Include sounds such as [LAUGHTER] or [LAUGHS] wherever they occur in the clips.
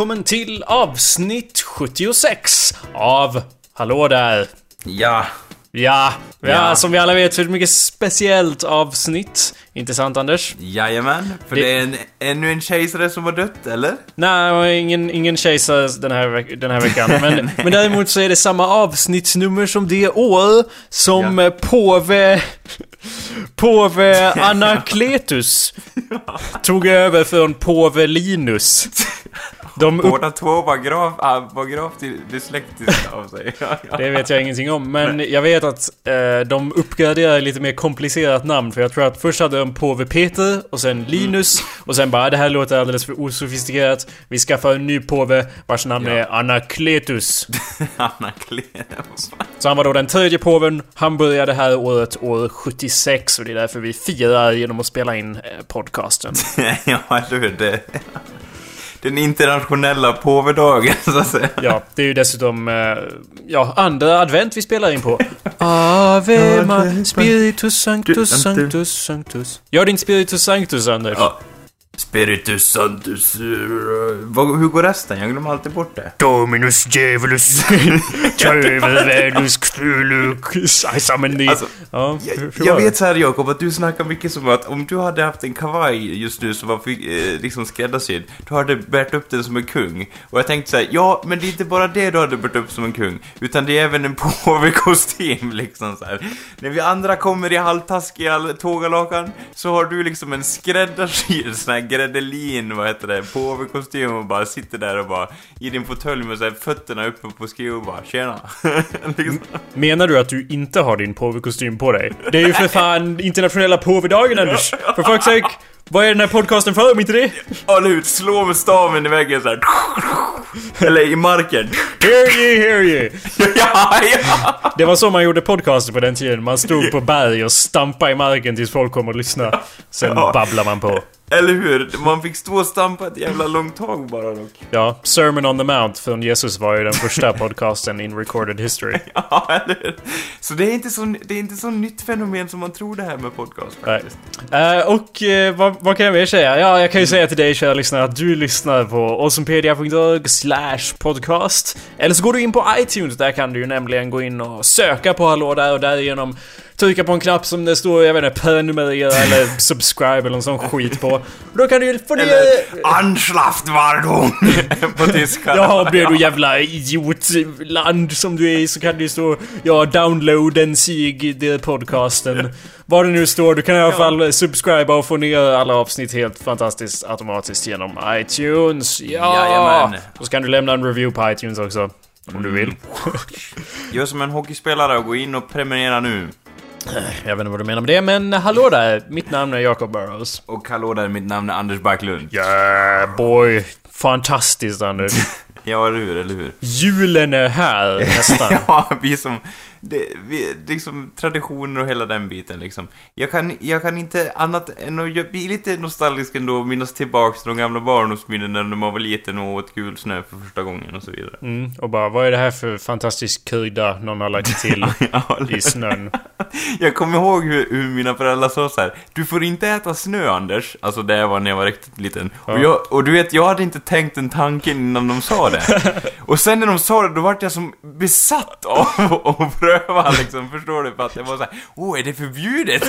Välkommen till avsnitt 76 av Hallå där! Ja. Ja, ja, Ja. som vi alla vet så är det ett mycket speciellt avsnitt. Inte sant Anders? Jajamän. För Det- det, är en, ännu en kejsare som har dött, eller? Nej, ingen, ingen kejsare den här, den här veckan. Men, [LAUGHS] men däremot så är det samma avsnittsnummer som det år som Ja. påve... Påve [LAUGHS] Anakletus tog över från påve Linus. [LAUGHS] De upp, Båda två var, grav, ah, var gravt dyslektiska av sig. [LAUGHS] Det vet jag ingenting om, men jag vet att eh, de uppgraderade lite mer komplicerat namn. För jag tror att först hade de påve Peter, och sen Linus, och sen bara det här låter alldeles för osofistikerat. Vi skaffar en ny påve vars namn Ja. är Anakletus. [LAUGHS] Anakletus. Så han var då den tredje påven. Han började här året år 76 och det är därför vi firar genom att spela in eh, podcasten. [LAUGHS] ja, eller hur? Det, den internationella påvedagen, så att säga. Ja, det är ju dessutom eh, ja, andra advent vi spelar in på. [LAUGHS] Ave ma spiritus sanctus sanctus sanctus. Gör din spiritus sanctus Anders. Ja. Spiritus Sanctus... eh, vad- hur går resten? Jag glömmer alltid bort det. Dominus djävulus Tövelvänus Cthulux I summon thee. Alltså, ja, Jag, jag vet så här Jakob, att du snackar mycket som att om du hade haft en kavaj just nu som var eh, liksom skräddarsydd, du hade bärt upp den som en kung. Och jag tänkte så här, ja, men det är inte bara det du hade bärt upp som en kung, utan det är även en [LAUGHS] påvekostym liksom så här. När vi andra kommer i halvtaskiga tågalakan, så har du liksom en skräddarsydd sån här gredelin, vad heter det, påvekostym och bara sitter där och bara i din fåtölj med så här fötterna uppe på skruv och bara, tjena. [LAUGHS] liksom. Menar du att du inte har din påvekostym på dig? Det är ju för fan internationella påvedagen Anders! För fuck's sake! Vad är den här podcasten för om inte det? Håll ut, slå med staven i väggen så här. Eller i marken. Hear ye, hear ye! [LAUGHS] ja, ja. Det var så man gjorde podcaster på den tiden. Man stod på berg och stampade i marken tills folk kom och lyssnade. Sen Ja. babblar man på. Eller hur? Man fick stå och stampa ett jävla långt tag bara dock. Ja, Sermon on the Mount från Jesus var ju den första [LAUGHS] podcasten in recorded history. [LAUGHS] Ja, eller hur? Så det är inte så, det är inte så nytt fenomen som man tror det här med podcast faktiskt. Eh, och eh, vad, vad kan jag mer säga? Ja, jag kan ju säga till dig kära lyssnare att du lyssnar på awesomepedia.org slash podcast. Eller så går du in på iTunes, där kan du ju nämligen gå in och söka på Hallå där och därigenom trycka på en knapp som det står, jag vet inte, prenumerera eller [LAUGHS] subscribe eller någon sån skit på. Då kan du ju få ner... Eller Anschlaftwarnung [LAUGHS] på tyska. Ja, blir du jävla idiotland som du är i så kan det ju stå Ja, downloaden sig det podcasten Vad det nu står, du kan i alla fall subscriba och få ner alla avsnitt helt fantastiskt automatiskt genom iTunes Ja! Jajamän. Och så kan du lämna en review på iTunes också Om du vill Gör som en hockeyspelare och gå in och prenumerera nu. Jag vet inte vad du menar med det, men hallå där! Mitt namn är Jacob Burrows Och hallå där, mitt namn är Anders Backlund. Yeah boy! Fantastiskt Anders! [LAUGHS] Ja, eller hur, eller hur? Julen är här [LAUGHS] nästan Ja, vi som... Det, vi, liksom traditioner och hela den biten liksom. Jag kan, jag kan inte annat än att blir lite nostalgisk ändå och minnas tillbaks till de gamla barndomsminnen när man var liten och åt gul snö för första gången och så vidare. Mm, och bara, vad är det här för fantastisk krydda någon har lagt till [LAUGHS] i snön? [LAUGHS] jag kommer ihåg hur, hur mina föräldrar sa så här. Du får inte äta snö, Anders. Alltså det var när jag var riktigt liten. Ja. Och, jag, och du vet, jag hade inte tänkt den tanken innan de sa det. [LAUGHS] och sen när de sa det, då vart jag som besatt av att pröva liksom. Förstår du? För att det var så här, åh, är det förbjudet?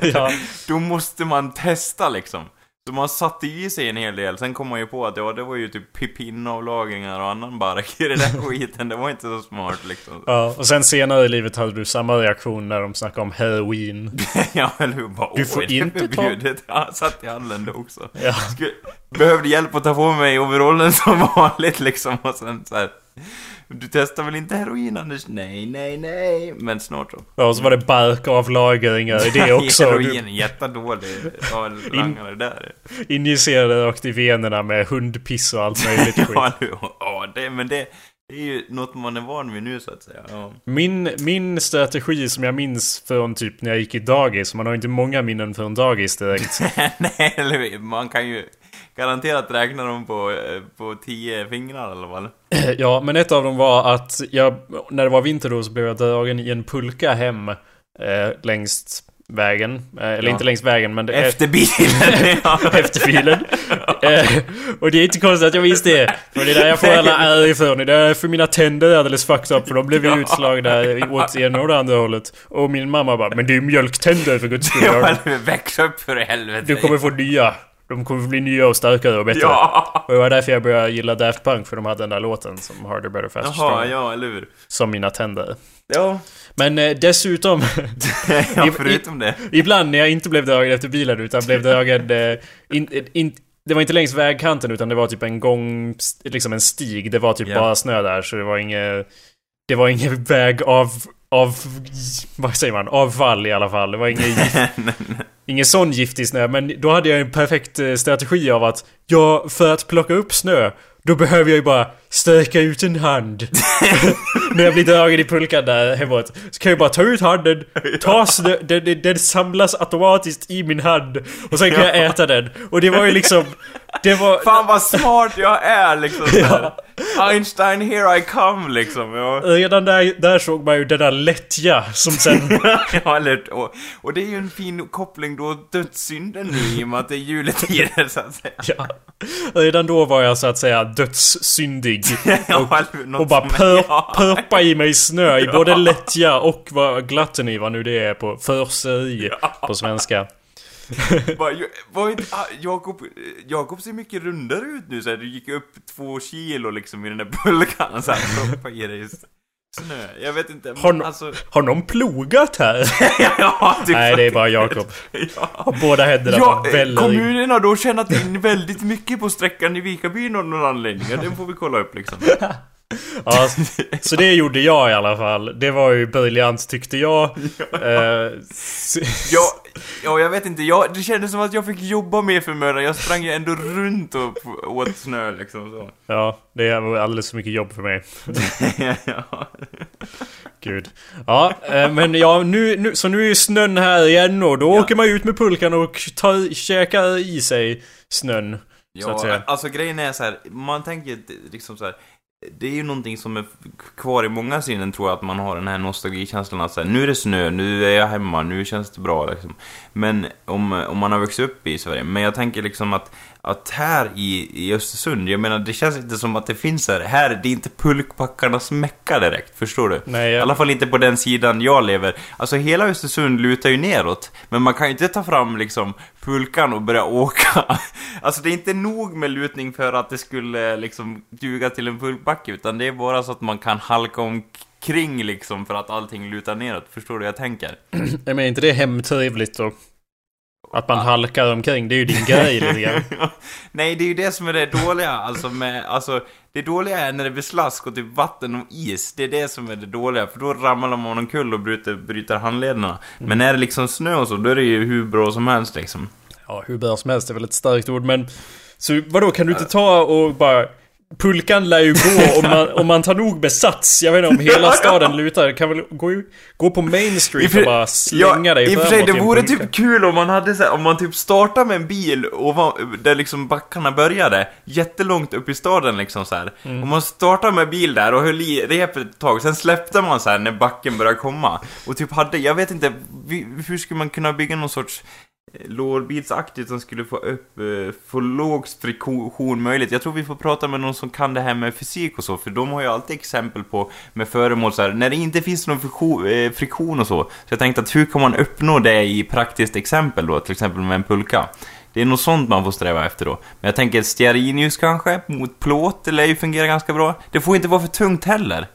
[LAUGHS] Ja. [LAUGHS] Då måste man testa liksom. Så man satte i sig en hel del, sen kom man ju på att ja, det var ju typ pinnavlagringar och annan bark i den där [LAUGHS] skiten. Det var inte så smart liksom. Ja, och sen senare i livet hade du samma reaktion när de snackade om heroin. ja, eller hur? Bara, Du får inte ta- förbjudet? Ja, satt i hallen då också. Ja. Skulle, behövde hjälp att ta på mig overallen som vanligt liksom och sen så här. Du testar väl inte heroin Anders? Nej, nej, nej. Men snart så. Ja, och så var det barkavlagringar i det också. heroin Du jättedålig. Ja, langare där. injicerade rakt i venerna med hundpiss och allt möjligt [LAUGHS] skit. Ja, nu- ja det, men det, det är ju något man är van vid nu så att säga. Ja. Min, min strategi som jag minns från typ när jag gick i dagis, man har inte många minnen från dagis direkt. [LAUGHS] nej, eller? Man kan ju garanterat räkna dem på, eh, på tio fingrar alla fall. [CLEARS THROAT] Ja, men ett av dem var att jag, när det var vinter då så blev jag dragen i en pulka hem eh, längst vägen. Eh, Eller Ja. inte längs vägen men [LAUGHS] Efter bilen! ja. efter bilen. Eh, och det är inte konstigt att jag minns det. För det är där jag får alla ärr ifrån. Det är därför mina tänder är alldeles fucked up. För de blev ju utslagna åt ena och det andra hållet. Och min mamma bara Men det är mjölktänder för guds skull. Väx upp för helvete! Du kommer få nya. De kommer bli nya och starkare och bättre. Ja! Och det var därför jag började gilla Daft Punk. För de hade den där låten som Harder, Better, Faster, Jaha, Stronger. ja, eller hur? Som mina tänder. Ja, Men eh, dessutom. [LAUGHS] ja förutom det. Ibland när jag inte blev dragen efter bilen utan blev dragen... Eh, in, in, det var inte längs vägkanten utan det var typ en gång... Liksom en stig. Det var typ Ja. bara snö där så det var inget... Det var ingen väg av... Av... Vad säger man? Avfall i alla fall. Det var ingen [LAUGHS] ingen sån giftig snö. Men då hade jag en perfekt eh, strategi av att... Ja, för att plocka upp snö. Då behöver jag ju bara sträcka ut en hand. [LAUGHS] När jag blir dragen i pulkan där hemåt. Så kan jag bara ta ut handen, ta snö, den, den, den samlas automatiskt i min hand. Och sen kan jag äta den. Och det var ju liksom... Det var... Fan vad smart jag är liksom [LAUGHS] såhär. Einstein here I come liksom. Ja, Redan där, där såg man ju denna lättja som sen... [LAUGHS] ja eller och, och det är ju en fin koppling då dödssynden nu i och med att det är juletider så att säga. ja, redan då var jag så att säga dödssyndig. [LAUGHS] Ja, eller något Och bara pör, ja. pörpa i mig snö i både lättja och vad gluttony, vad nu det är på förseri på svenska. [LAUGHS] Bara, var inte, ah, Jakob, Jakob ser mycket rundare ut nu så här, Du gick upp två kilo liksom i den där pulkan så här, proppa i dig snö. Jag vet inte, Har no- alltså... Har någon plogat här? [LAUGHS] ja, typ Nej, det är bara Jakob. Ja. Båda händerna Ja, väller kommunen har då tjänat in väldigt mycket på sträckan i Vikabyn av någon anledning. Ja, Den får vi kolla upp liksom. [LAUGHS] Ja, så det gjorde jag i alla fall. Det var ju briljant tyckte jag. Eh, s- Ja, ja, jag vet inte. Jag, det kändes som att jag fick jobba mer för mödan. Jag sprang ju ändå runt och åt snö liksom så. ja, det var alldeles för mycket jobb för mig. [LAUGHS] ja. Gud. Ja, eh, men ja, nu, nu, så nu är ju snön här igen och då Ja. åker man ut med pulkan och tar, käkar i sig snön. Ja, alltså grejen är så här, man tänker liksom så här. Det är ju någonting som är kvar i många sinnen tror jag att man har den här nostalgikänslan att säga nu är det snö, nu är jag hemma, nu känns det bra liksom. Men om, om man har vuxit upp i Sverige, men jag tänker liksom att, att här i, i Östersund, jag menar det känns inte som att det finns här, här, det är inte pulkpackarnas mecka direkt, förstår du? Nej, I jag- alla fall inte på den sidan jag lever. Alltså hela Östersund lutar ju neråt. Men man kan ju inte ta fram liksom pulkan och börja åka. [LAUGHS] Alltså det är inte nog med lutning för att det skulle liksom duga till en pulkbacke. Utan det är bara så att man kan halka omkring liksom för att allting lutar neråt. Förstår du vad jag tänker? [CLEARS THROAT] Jag menar inte det är hemtrevligt och att man halkar omkring. Det är ju din grej lite grann. [LAUGHS] Nej, det är ju det som är det dåliga. Alltså, med, alltså, det dåliga är när det blir slask och typ vatten och is. Det är det som är det dåliga. För då ramlar man omkull och bryter, bryter handlederna. Men när det är liksom snö och så, då är det ju hur bra som helst liksom. Ja, hur bra som helst är väl ett starkt ord men... Så vadå, kan du inte ta och bara... Pulkan lär ju gå om man, [LAUGHS] om man tar nog med sats. Jag vet inte om hela staden lutar. Kan väl gå, gå på Main Street och bara slänga dig I och för sig, det vore typ kul om man hade så här, om man typ startar med en bil ovan, där liksom backarna började, jättelångt upp i staden liksom så här. Mm. Om man startar med bil där och höll i repet ett tag, sen släppte man så här när backen började komma. Och typ hade, jag vet inte, hur skulle man kunna bygga någon sorts lårbilsaktigt som skulle få upp, eh, få låg friktion möjligt. Jag tror vi får prata med någon som kan det här med fysik och så, för de har ju alltid exempel på med föremål så här, när det inte finns någon friktion, eh, friktion och så. Så jag tänkte att hur kan man uppnå det i praktiskt exempel då, till exempel med en pulka? Det är något sånt man får sträva efter då. Men jag tänker stearinljus kanske, mot plåt, det lär ju fungera ganska bra. Det får inte vara för tungt heller.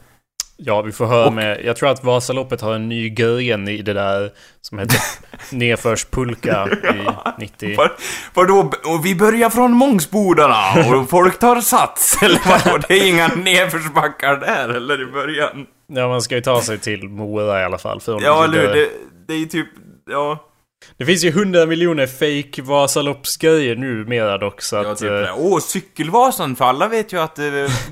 Ja, vi får höra Och- med... Jag tror att Vasaloppet har en ny gren i det där som heter [LAUGHS] Nedförspulka i 90... Var, vadå, och vi börjar från Mångsbodarna och folk tar sats, [LAUGHS] eller vadå? Det är inga nedförsbackar där, eller i början? Ja, man ska ju ta sig till Mora i alla fall. För Ja, eller. Det, det är ju typ, ja... Det finns ju 100 miljoner fake Vasaloppsgrejer numera dock så Ja, att... typ eh, det. Åh, cykelvasan! För alla vet ju att eh,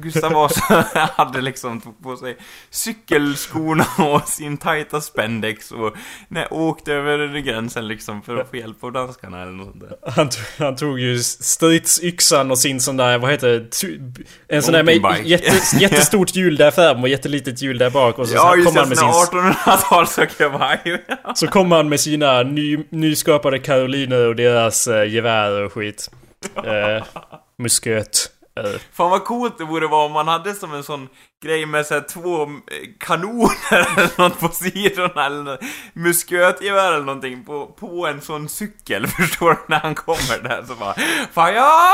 Gustav Vasa [LAUGHS] hade liksom tog på sig cykelskorna och sin tajta spendex och nej, åkte över gränsen liksom för att få hjälp av danskarna eller något sånt där. han, tog- han tog ju stridsyxan och sin sån där, vad heter det? En sån där med jätte, [LAUGHS] jättestort hjul där fram och jättelitet hjul där bak och så, Ja, så just kom det, han med sin... 1800-talskavaj. [LAUGHS] Så kom han med sina ny, nyskapade karoliner och deras eh, gevär och skit. Eh, [LAUGHS] musköt. Eh, Fan vad coolt det borde vara om man hade som en sån grej med så två eh, kanoner eller något på sidorna eller muskötgevär eller någonting på, på en sån cykel, [LAUGHS] förstår du? När han kommer där så bara Fan ja!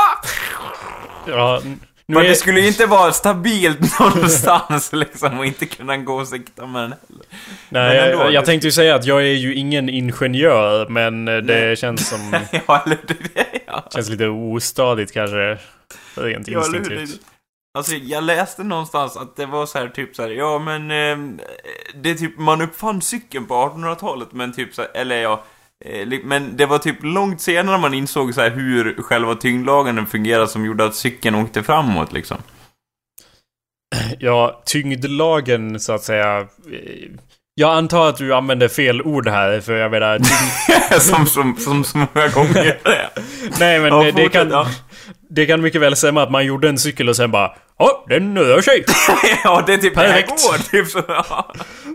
ja, Men är, det skulle ju inte vara stabilt [LAUGHS] någonstans liksom och inte kunna gå och sikta med den heller. nej, ändå, jag, jag det- tänkte ju säga att jag är ju ingen ingenjör men eh, det känns som... [LAUGHS] Ja, eller? Det, [LAUGHS] ja. Känns lite ostadigt kanske. Rent Ja, instinktivt. Alltså, jag läste någonstans att det var så här typ så här, ja men eh, det är typ, man uppfann cykeln på 1800-talet men typ så här, eller ja, men det var typ långt senare man insåg så här hur själva tyngdlagen fungerade som gjorde att cykeln åkte framåt liksom. Ja, tyngdlagen så att säga. eh, Jag antar att du använder fel ord här för jag menar... Tyngd... [LAUGHS] som, som, som så många gånger. [LAUGHS] Nej men Ja, det, det kan... ja. Det kan mycket väl stämma att man gjorde en cykel och sen bara Åh, den rör sig! [LAUGHS] ja, det är typ Perfekt. det här går, typ så. [LAUGHS] Ja.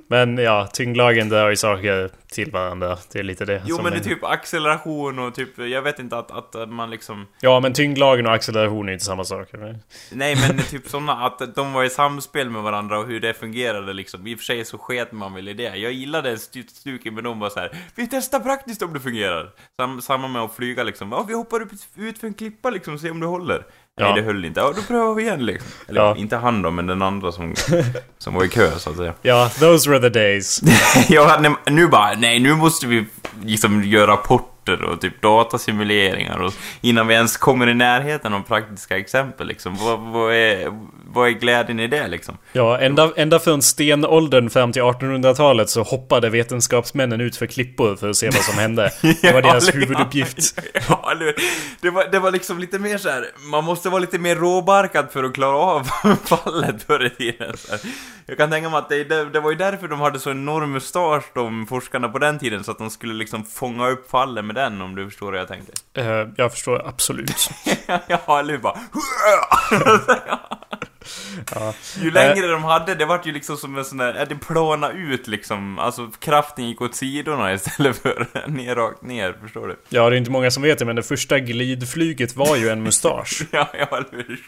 Men ja, tyngdlagen drar ju saker till varandra. Det är lite det Jo, men det är typ acceleration och typ, jag vet inte att, att man liksom Ja, men tyngdlagen och acceleration är inte samma sak. Eller? Nej men typ [LAUGHS] såna att de var i samspel med varandra och hur det fungerade liksom. I och för sig så sket man väl i det. Jag gillade stu- stuken med dem var så här. Vi testar praktiskt om det fungerar. Sam, samma med att flyga liksom. Ja, vi hoppar upp, ut för en klippa liksom, se om det håller. Nej det höll inte. Ja, då prövar vi igen liksom. Eller Ja. inte han då, men den andra som, [LAUGHS] som var i kö så att säga. Ja, those were the days. [LAUGHS] ja, nej, nu bara, nej nu måste vi liksom göra rapporter och typ datasimuleringar och innan vi ens kommer i närheten av praktiska exempel liksom. Vad, vad, är, vad är glädjen i det liksom? Ja, ända, ända från stenåldern fram till 1800-talet så hoppade vetenskapsmännen ut för klippor för att se vad som hände. [LAUGHS] Det var deras huvuduppgift. [LAUGHS] Ja, det var, det var liksom lite mer så här. man måste vara lite mer råbarkad för att klara av [LAUGHS] fallet förr i tiden. Jag kan tänka mig att det, det, det var ju därför de hade så enorm mustasch, de forskarna på den tiden, så att de skulle liksom fånga upp fallen med den, om du förstår vad jag tänkte. Eh, jag förstår absolut. ja, eller hur? Bara... Ju längre de hade, det vart ju liksom som en sån där, ja, det plana ut liksom. Alltså kraften gick åt sidorna istället för [LAUGHS] ner, rakt ner, förstår du? Ja, det är inte många som vet det, men det första glidflyget var ju en mustasch. [LAUGHS] Ja, ja, eller hur?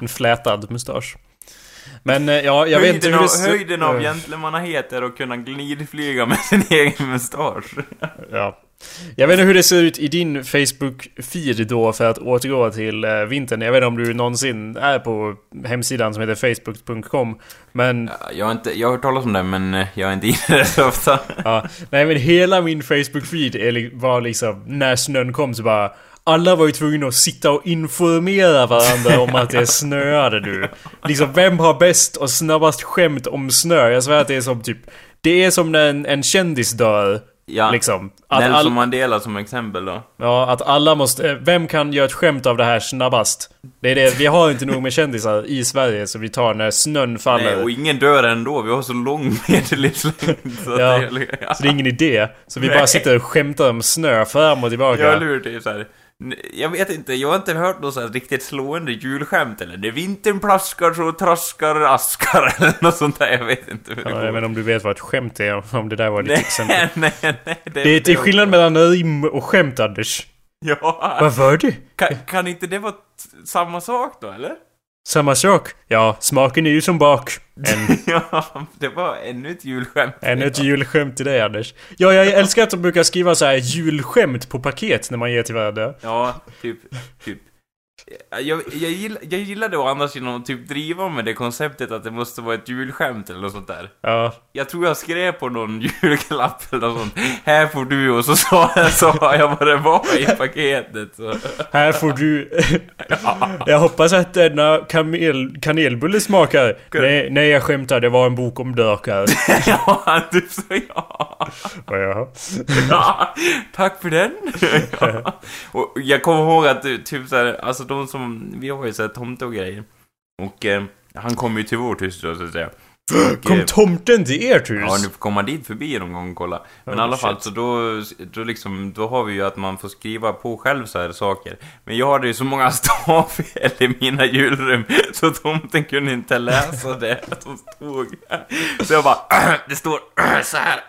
En flätad mustasch. Men eh, ja, jag vet inte hur av, det ser- höjden av eh, gentlemannahet är att kunna glidflyga med sin [LAUGHS] egen mustasch. [LAUGHS] Ja. Jag vet inte hur det ser ut i din Facebook-feed då för att återgå till eh, vintern. Jag vet inte om du någonsin är på hemsidan som heter facebook.com. Men Jag har, inte, jag har hört talas om det, men jag är inte [LAUGHS] inne där så ofta. Ja, nej men hela min Facebook-feed var liksom, när snön kom så bara alla var ju tvungna att sitta och informera varandra om att det snöade nu. Liksom, vem har bäst och snabbast skämt om snö? Jag svär att det är som typ... Det är som när en, en kändis dör. Ja, Liksom. Att, Nelson all, Mandela som exempel då. ja, att alla måste... Vem kan göra ett skämt av det här snabbast? Det är det, vi har inte nog med kändisar i Sverige så vi tar när snön faller. Nej, och ingen dör ändå, vi har så lång medellivslängd. Så, Ja. det, är- ja. Så det är ingen idé. Så vi Nej. bara sitter och skämtar om snö fram och tillbaka. Jag lurar typ såhär. Jag vet inte, jag har inte hört något så riktigt slående julskämt eller när vintern plaskar så traskar askar [LAUGHS] eller något sånt där, jag vet inte hur det Ja, går. inte om du vet vad ett skämt är, [LAUGHS] om det där var ditt nej, exempel. nej, nej. Det är, det är skillnad mellan rim och skämt, Anders. Ja. Vad var det? Kan, kan inte det vara samma sak då, eller? Samma sak. Ja, smaken är ju som bak. En, [LAUGHS] ja, det var ännu ett julskämt. ännu ett julskämt till dig, Anders. Ja, jag älskar att de brukar skriva så här julskämt på paket när man ger till varandra. Ja, typ, typ. Jag, jag, gillar, jag gillade å andra sidan att typ driva med det konceptet att det måste vara ett julskämt eller något sånt där. Ja. Jag tror jag skrev på någon [LAUGHS] julklapp eller något sånt. Här får du och så sa jag, sa jag vad det var i paketet. Så. Här får du... jag hoppas att denna kamel, kanelbulle smakar. Nej, nej, jag skämtar. Det var en bok om dökar. [LAUGHS] ja, du sa ja. Ja. ja. Tack för den. ja. Och jag kommer ihåg att du, typ såhär, alltså de som, vi har ju såhär tomte och grejer. Och eh, han kom ju till vårt hus då så att säga. Och, Kom eh, tomten till ert hus? Ja, du får komma dit förbi någon gång och kolla. Men i Oh, alla fall, shit. så då, då liksom, då har vi ju att man får skriva på själv så här saker. Men jag hade ju så många [LAUGHS] stavfel i mina julrum, så tomten kunde inte läsa det som stod. Så jag bara, [CLEARS THROAT] det står [CLEARS THROAT] så här,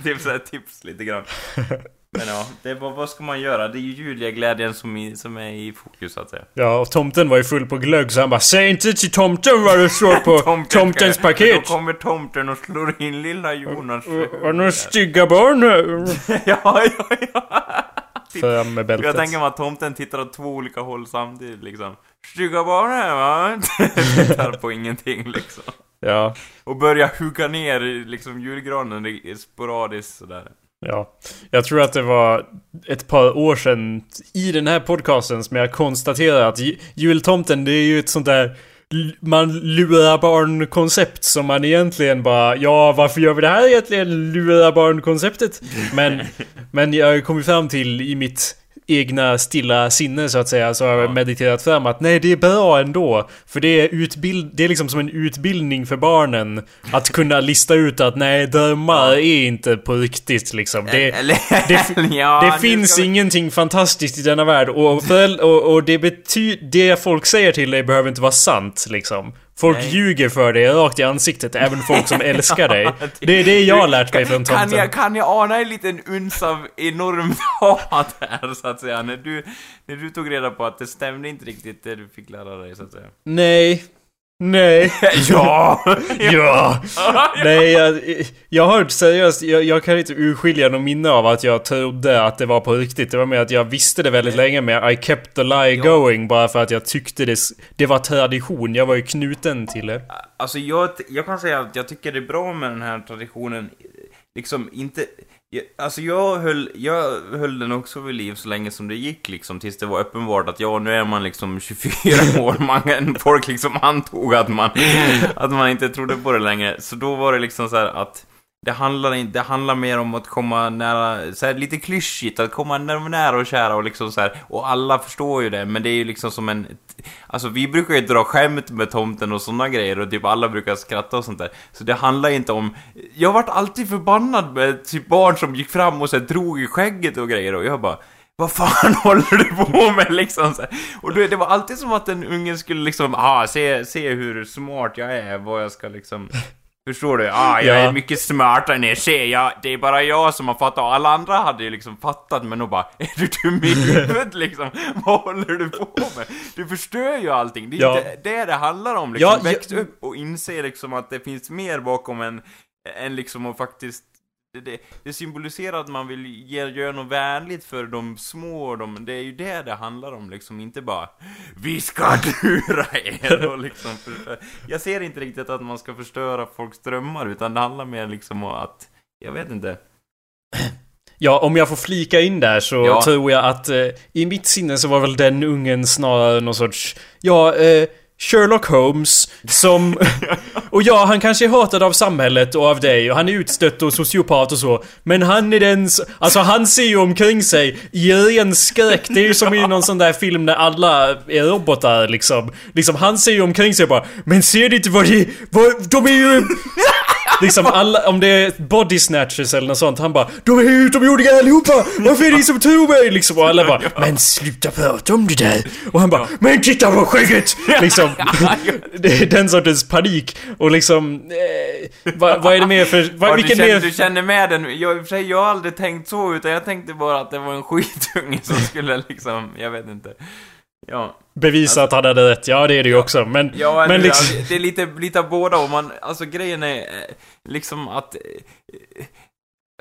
[CLEARS THROAT] typ så här tips lite grann. Men ja, det var, vad ska man göra? Det är ju juleglädjen som, i, som är i fokus så att säga. Ja, och tomten var ju full på glögg så han bara Säg inte till tomten vad det står på [LAUGHS] tomtens paket! Då kommer tomten och slår in lilla Jonas. Var några stygga barn [LAUGHS] ja, ja, ja. Fram med bältet. Jag tänker mig att tomten tittar åt två olika håll samtidigt liksom. Stygga barn här va? [LAUGHS] tittar på ingenting liksom. Ja, Och börjar hugga ner liksom julgranen sporadiskt sådär ja. Jag tror att det var ett par år sedan i den här podcasten som jag konstaterade att jultomten det är ju ett sånt där man lurar barn-koncept som man egentligen bara Ja, varför gör vi det här egentligen? Lurar barn-konceptet? Men, men jag har ju kommit fram till i mitt egna stilla sinne så att säga så har jag Ja. mediterat fram att nej det är bra ändå. För det är, utbild det är liksom som en utbildning för barnen. Att kunna lista ut att nej drömmar är inte på riktigt liksom. Det, det, [LAUGHS] ja, det finns vi- ingenting fantastiskt i denna värld och, och, och det betyder... Det folk säger till dig behöver inte vara sant liksom. Folk Nej. ljuger för dig rakt i ansiktet, även folk som [LAUGHS] älskar dig. Det är det jag har lärt mig från kan tomten. jag, kan jag ana en liten uns av enormt hat här, så att säga, när du, när du tog reda på att det stämde inte riktigt det du fick lära dig, så att säga. Nej. Nej. [LAUGHS] ja! [LAUGHS] ja! Nej, jag, jag har seriöst, jag, jag kan inte urskilja någon minne av att jag trodde att det var på riktigt. Det var mer att jag visste det väldigt länge men I kept the lie Ja. going bara för att jag tyckte det, det var tradition. Jag var ju knuten till det. Alltså jag, jag kan säga att jag tycker det är bra med den här traditionen, liksom inte... jag- Alltså jag höll, jag höll den också vid liv så länge som det gick liksom, tills det var uppenbart att ja, nu är man liksom 24 [LAUGHS] år, man, folk liksom antog att man, att man inte trodde på det längre. Så då var det liksom så här att det handlar, det handlar mer om att komma nära, så här, lite klyschigt, att komma nära, nära och kära och liksom så här, och alla förstår ju det, men det är ju liksom som en, alltså vi brukar ju dra skämt med tomten och sådana grejer och typ alla brukar skratta och sånt där. Så det handlar inte om, jag vart alltid förbannad med typ barn som gick fram och så här, drog i skägget och grejer och jag bara vad fan [LAUGHS] håller du på med liksom så här. Och då, det var alltid som att den ungen skulle liksom, ah, se, se hur smart jag är, vad jag ska liksom Förstår du? Ah, jag Ja. är mycket smartare än er, jag, det är bara jag som har fattat och alla andra hade ju liksom fattat men då bara [LAUGHS] Är du dum i huvudet liksom? [LAUGHS] Vad håller du på med? Du förstör ju allting, det är Ja. inte det det handlar om liksom. Ja, Väx upp och inse liksom att det finns mer bakom än, än liksom att faktiskt det, det, det symboliserar att man vill ge, göra något vänligt för de små och de, det är ju det det handlar om liksom, inte bara Vi ska [LAUGHS] lura er och liksom. Jag ser inte riktigt att man ska förstöra folks drömmar utan det handlar mer liksom om att Jag vet inte Ja, om jag får flika in där så Ja. tror jag att eh, i mitt sinne så var väl den ungen snarare någon sorts, ja, eh, Sherlock Holmes som... [LAUGHS] och ja, han kanske är hatad av samhället och av dig och han är utstött och sociopat och så. Men han är den... Alltså han ser ju omkring sig i ren skräck. Det är ju som i någon sån där film där alla är robotar liksom. Liksom han ser ju omkring sig och bara Men ser du inte vad det... Vad, de är ju... Liksom alla, om det är body snatchers eller något sånt, han bara De är utomjordingar allihopa! Varför är det som tror mig? Liksom, och alla bara Men sluta prata om det där! Och han bara Men titta på skägget! Liksom, den sortens panik. Och liksom, eh, vad, vad är det mer för, vad, Ja, vilken du, känner, mer... du känner med den, jag, i och för sig, jag har aldrig tänkt så utan jag tänkte bara att det var en skitunge som skulle liksom, jag vet inte Ja, Bevisa att han hade rätt, ja det är det ju också. Men, ja men liksom... det är lite, lite av båda och man, alltså grejen är eh, liksom att eh,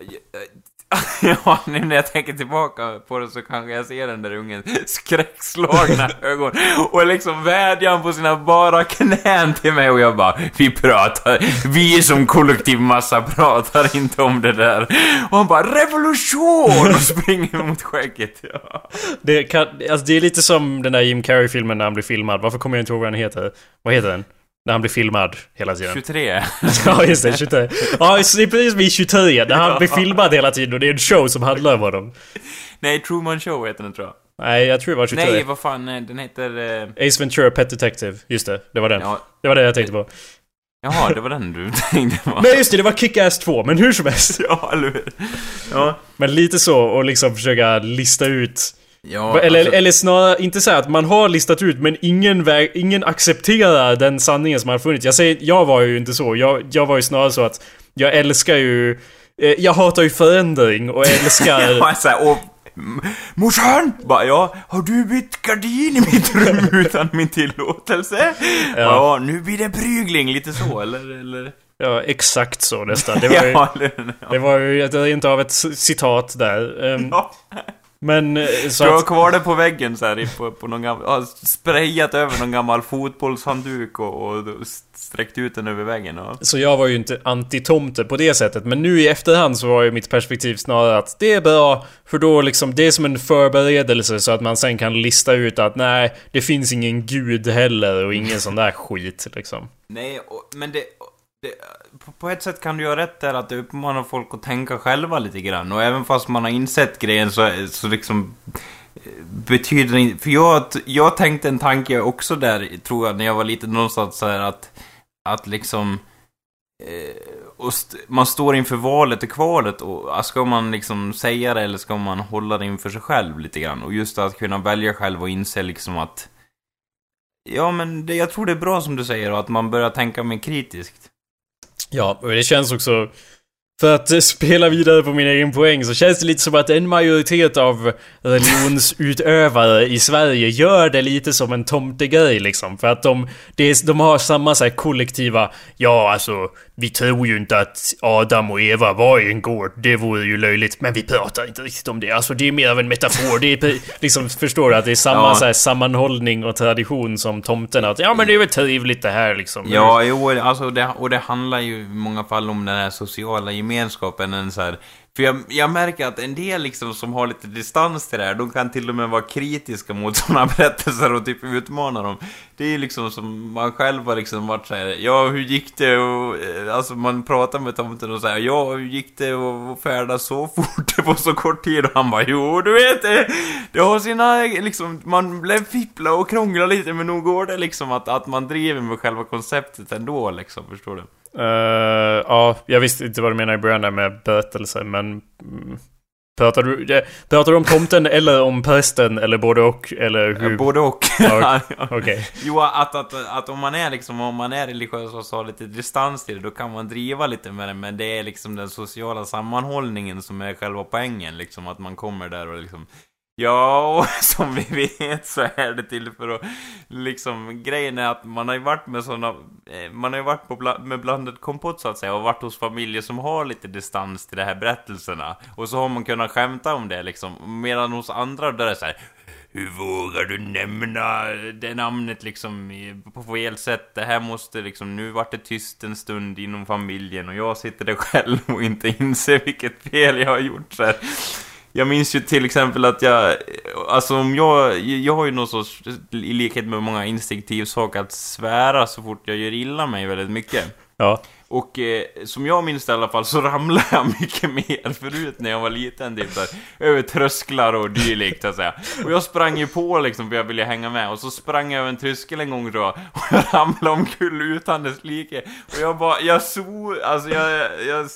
eh, [LAUGHS] ja, nu när jag tänker tillbaka på det så kanske jag ser den där ungen skräckslagna [LAUGHS] ögon och liksom vädjan på sina bara knän till mig och jag bara Vi pratar, vi som kollektiv massa pratar inte om det där. Och han bara revolution och springer mot skägget. Ja. Det, kan, alltså det är lite som den där Jim Carrey-filmen när han blir filmad. Varför kommer jag inte ihåg vad den heter? Vad heter den? När han blir filmad hela tiden. 23. [LAUGHS] ja, just det. 23. Ja, det är precis som i 23. När han blir filmad hela tiden och det är en show som handlar om honom. Nej, Truman Show heter den tror jag. Nej, jag tror det var 23. Nej, vad fan, eh, den heter... eh, Ace Ventura Pet Detective. Just det, det var den. Ja, Det var det jag tänkte på. jaha, det var den du [LAUGHS] tänkte på. Nej just det, det var Kick-Ass 2, men hur som helst. [LAUGHS] Ja, eller hur? Ja. Men lite så, och liksom försöka lista ut Ja, eller, alltså, eller snarare, inte så att man har listat ut men ingen, väg, ingen accepterar den sanningen som har funnits. Jag säger, jag var ju inte så. Jag, jag var ju snarare så att jag älskar ju... eh, Jag hatar ju förändring och älskar... [LAUGHS] Ja, så här, och Morsan! Bara, ja, har du bytt gardin i mitt rum [LAUGHS] utan min tillåtelse? Ja. Ja. nu blir det prygling, lite så, eller? eller? ja, exakt så nästan. Det var [LAUGHS] ju, ja, det var ju inte av ett citat där. Ehm, ja. Men eh, så Du har att, kvar det på väggen så här, på, på någon gammal, ja, sprayat över någon gammal fotbollshandduk och, och sträckt ut den över väggen. Ja. Så jag var ju inte anti-tomte på det sättet. Men nu i efterhand så var ju mitt perspektiv snarare att det är bra. För då liksom, det är som en förberedelse så att man sen kan lista ut att nej, det finns ingen gud heller och ingen sån där skit liksom. Nej, och, men det, det på- ett sätt kan du göra rätt där att du uppmanar folk att tänka själva lite grann. Och även fast man har insett grejen så, så liksom... Eh, betyder det inte... För jag, jag tänkte en tanke också där, tror jag, när jag var liten någonstans så här att... Att liksom... Eh, och st- man står inför valet och kvalet och ah, ska man liksom säga det eller ska man hålla det inför sig själv lite grann? Och just att kunna välja själv och inse liksom att... Ja, men det, jag tror det är bra som du säger och att man börjar tänka mer kritiskt. Ja, och det känns också... För att [LAUGHS] spela vidare på min egen poäng så känns det lite som att en majoritet av religionsutövare i Sverige gör det lite som en tomtegrej liksom. För att de, är, de har samma så här kollektiva... Ja, alltså, vi tror ju inte att Adam och Eva var i en gård. Det vore ju löjligt. Men vi pratar inte riktigt om det. Alltså, det är mer av en metafor. Det är [LAUGHS] liksom, förstår du? Att det är samma Ja. så här, sammanhållning och tradition som tomten. Att ja, men det är väl trevligt det här liksom. Ja, jo, alltså det, och det handlar ju i många fall om den här sociala gemenskapen. En så här, för jag, jag märker att en del liksom som har lite distans till det här, de kan till och med vara kritiska mot [LAUGHS] sådana berättelser och typ utmana dem. Det är ju liksom som man själv har liksom varit såhär, ja hur gick det och, eh, alltså man pratar med tomten och säger, ja hur gick det och, och färdas så [LAUGHS] fort på så kort tid? Och han bara, jo du vet det, det har sina, liksom, man blev fippla och krångla lite men nog går det liksom att, att man driver med själva konceptet ändå liksom, förstår du? Eh, ja, jag visste inte vad du menar i början där med berättelse, men... Mm, pratar, du, pratar du om tomten [LAUGHS] eller om prästen eller både och? Eller hur? Både och. [LAUGHS] [LAUGHS] Ja, Okej. Jo, att, att, att om man är liksom, om man är religiös och har lite distans till det, då kan man driva lite med det, men det är liksom den sociala sammanhållningen som är själva poängen, liksom att man kommer där och liksom Ja, och [LAUGHS] som vi vet så är det till för att liksom grejen är att man har ju varit med såna eh, man har ju varit på bla, med blandad kompott så att säga och varit hos familjer som har lite distans till de här berättelserna och så har man kunnat skämta om det liksom medan hos andra där är det så här hur vågar du nämna det namnet liksom på fel sätt? Det här måste liksom, nu vart det tyst en stund inom familjen och jag sitter där själv och inte inser vilket fel jag har gjort så här. Jag minns ju till exempel att jag, alltså om jag, jag har ju någon sorts, i likhet med många instinktiv sak att svära så fort jag gör illa mig väldigt mycket. Ja. Och eh, som jag minns det i alla fall så [LAUGHS] ramlade jag mycket mer förut när jag var liten, typ där, över trösklar och dylikt så att säga. Och jag sprang ju på liksom för jag ville hänga med och så sprang jag över en tröskel en gång jag [LAUGHS] och jag ramlade omkull utan dess like. Och jag bara, jag svor, alltså jag, jag,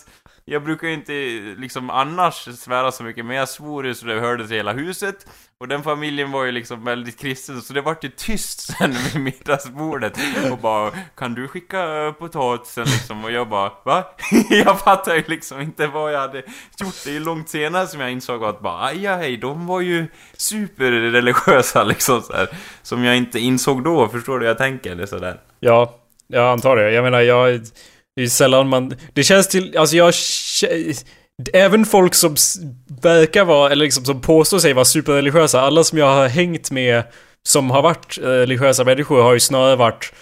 jag brukar ju inte liksom annars svära så mycket men jag svor ju så det hördes i hela huset. Och den familjen var ju liksom väldigt kristen så det vart ju tyst sen vid middagsbordet och bara Kan du skicka eh, potatisen liksom? Och jag bara Va? [LAUGHS] jag fattar ju liksom inte vad jag hade gjort. Det är ju långt senare som jag insåg att bara aj, hej, de var ju superreligiösa liksom så här, Som jag inte insåg då, förstår du hur jag tänker? Eller sådär. Ja, jag antar det. Jag menar, jag... Det är sällan man... Det känns till... Alltså jag... Även folk som verkar vara, eller liksom som påstår sig vara superreligiösa, alla som jag har hängt med som har varit eh, religiösa människor har ju snarare varit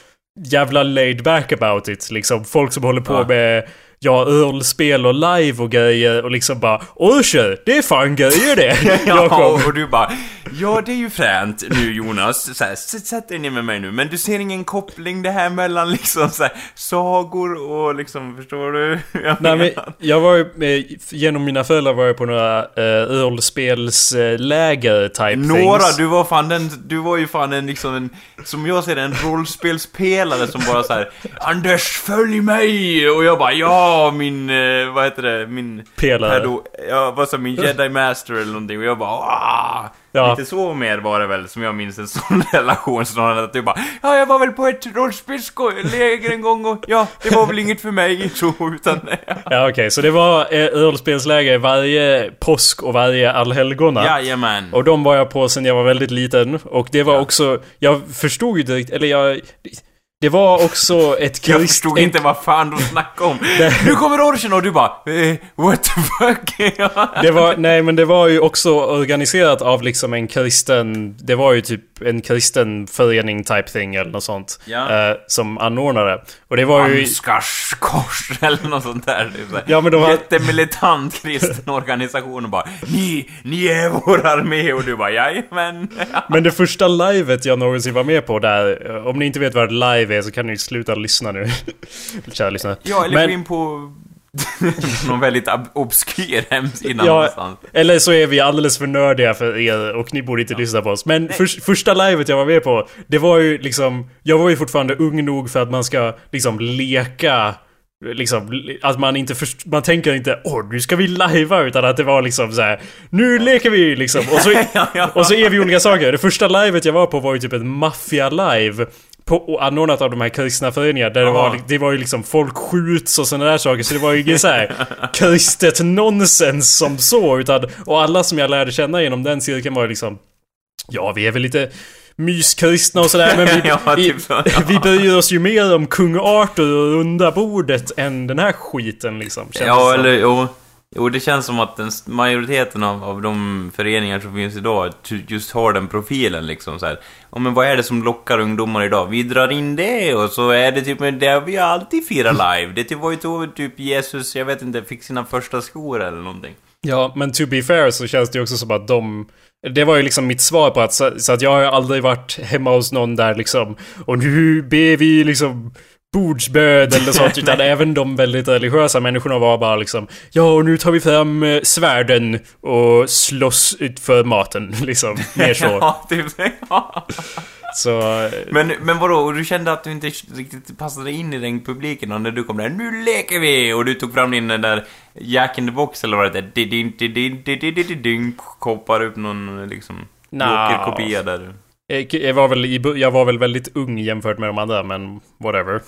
jävla laid back about it. Liksom folk som håller på Ja. med Ja, ölspel och live och grejer och liksom bara Oj, det är fan grejer det! [LAUGHS] Ja, och du bara Ja, det är ju fränt nu Jonas. Så här, sätt dig ner med mig nu. Men du ser ingen koppling det här mellan liksom så här, sagor och liksom, förstår du? [LAUGHS] Jag Nej men jag var ju genom mina föräldrar var jag på några uh, ölspelsläger type Några, things. du var fan den, du var ju fan en liksom en, som jag ser det, en rollspelspelare som bara så här Anders, följ mig! Och jag bara ja, min, eh, vad heter det, min... Pelare. Ja, vad sa min [LAUGHS] jedi master eller någonting och jag bara ah! Ja. Lite så mer var det väl, som jag minns en sån [LAUGHS] relation snarare att du bara Ja, jag var väl på ett rollspelsläger en gång och ja, det var väl inget för mig [LAUGHS] så, utan Ja okej, så det var eh, ölspelsläger varje påsk och varje allhelgona. Jajamän! Och de var jag på sen jag var väldigt liten. Och det var också, jag förstod ju direkt, eller jag... Det var också ett Jag krist- förstod inte vad fan de snackade om. Nu kommer orchen och du bara eh, What the fuck? [LAUGHS] Det var, nej men det var ju också organiserat av liksom en kristen, det var ju typ en kristen förening type thing eller något sånt. Ja. Eh, som anordnade. Och det var ju... Ansgars kors [LAUGHS] eller något sånt där. Typ. Ja, men de har- Jättemilitant kristen organisation och bara Ni, ni är vår armé och du bara Jajamän. Men det första livet jag någonsin var med på där, om ni inte vet vad ett live är så kan ni sluta lyssna nu. [LAUGHS] Kära lyssnare. Ja, eller Men- gå in på [LAUGHS] någon väldigt ob- obskyr hemsida Ja, någonstans. eller så är vi alldeles för nördiga för er och ni borde inte lyssna på oss. Men för, första livet jag var med på, det var ju liksom... Jag var ju fortfarande ung nog för att man ska liksom leka Liksom, att man inte först, man tänker inte åh nu ska vi lajva utan att det var liksom så här. Nu leker vi liksom! Och så, [LAUGHS] Ja, ja. och så är vi olika saker. Det första livet jag var på var ju typ ett maffia-live. På, anordnat av de här kristna föreningarna där det var, det var ju liksom folk skjuts och sådana där saker så det var ju inget såhär kristet nonsens som så utan Och alla som jag lärde känna genom den cirkeln var ju liksom Ja vi är väl lite myskristna och sådär men vi, [LAUGHS] Ja, typ så, ja. vi bryr oss ju mer om kung Arthur och runda bordet än den här skiten liksom Ja, eller jo. Jo, det känns som att den majoriteten av, av de föreningar som finns idag just har den profilen liksom så här. Ja, men vad är det som lockar ungdomar idag? Vi drar in det och så är det typ, det vi alltid firat [LAUGHS] live. Det var ju då typ Jesus, jag vet inte, fick sina första skor eller någonting. Ja, men to be fair så känns det ju också som att de... Det var ju liksom mitt svar på att, så, så att jag har aldrig varit hemma hos någon där liksom Och nu ber vi liksom bordsböd eller sånt [LAUGHS] utan även de väldigt religiösa människorna var bara liksom Ja och nu tar vi fram eh, svärden och slåss ut för maten [LAUGHS] liksom Mer så [LAUGHS] Ja, typ ja. Så... eh, Men, men vadå, du kände att du inte riktigt passade in i den publiken och när du kom där Nu leker vi! Och du tog fram din den där Jack in the box eller vad det didin, Koppar upp någon liksom Nja. Joker-kopia där Jag jag var, väl i, jag var väl väldigt ung jämfört med de andra men whatever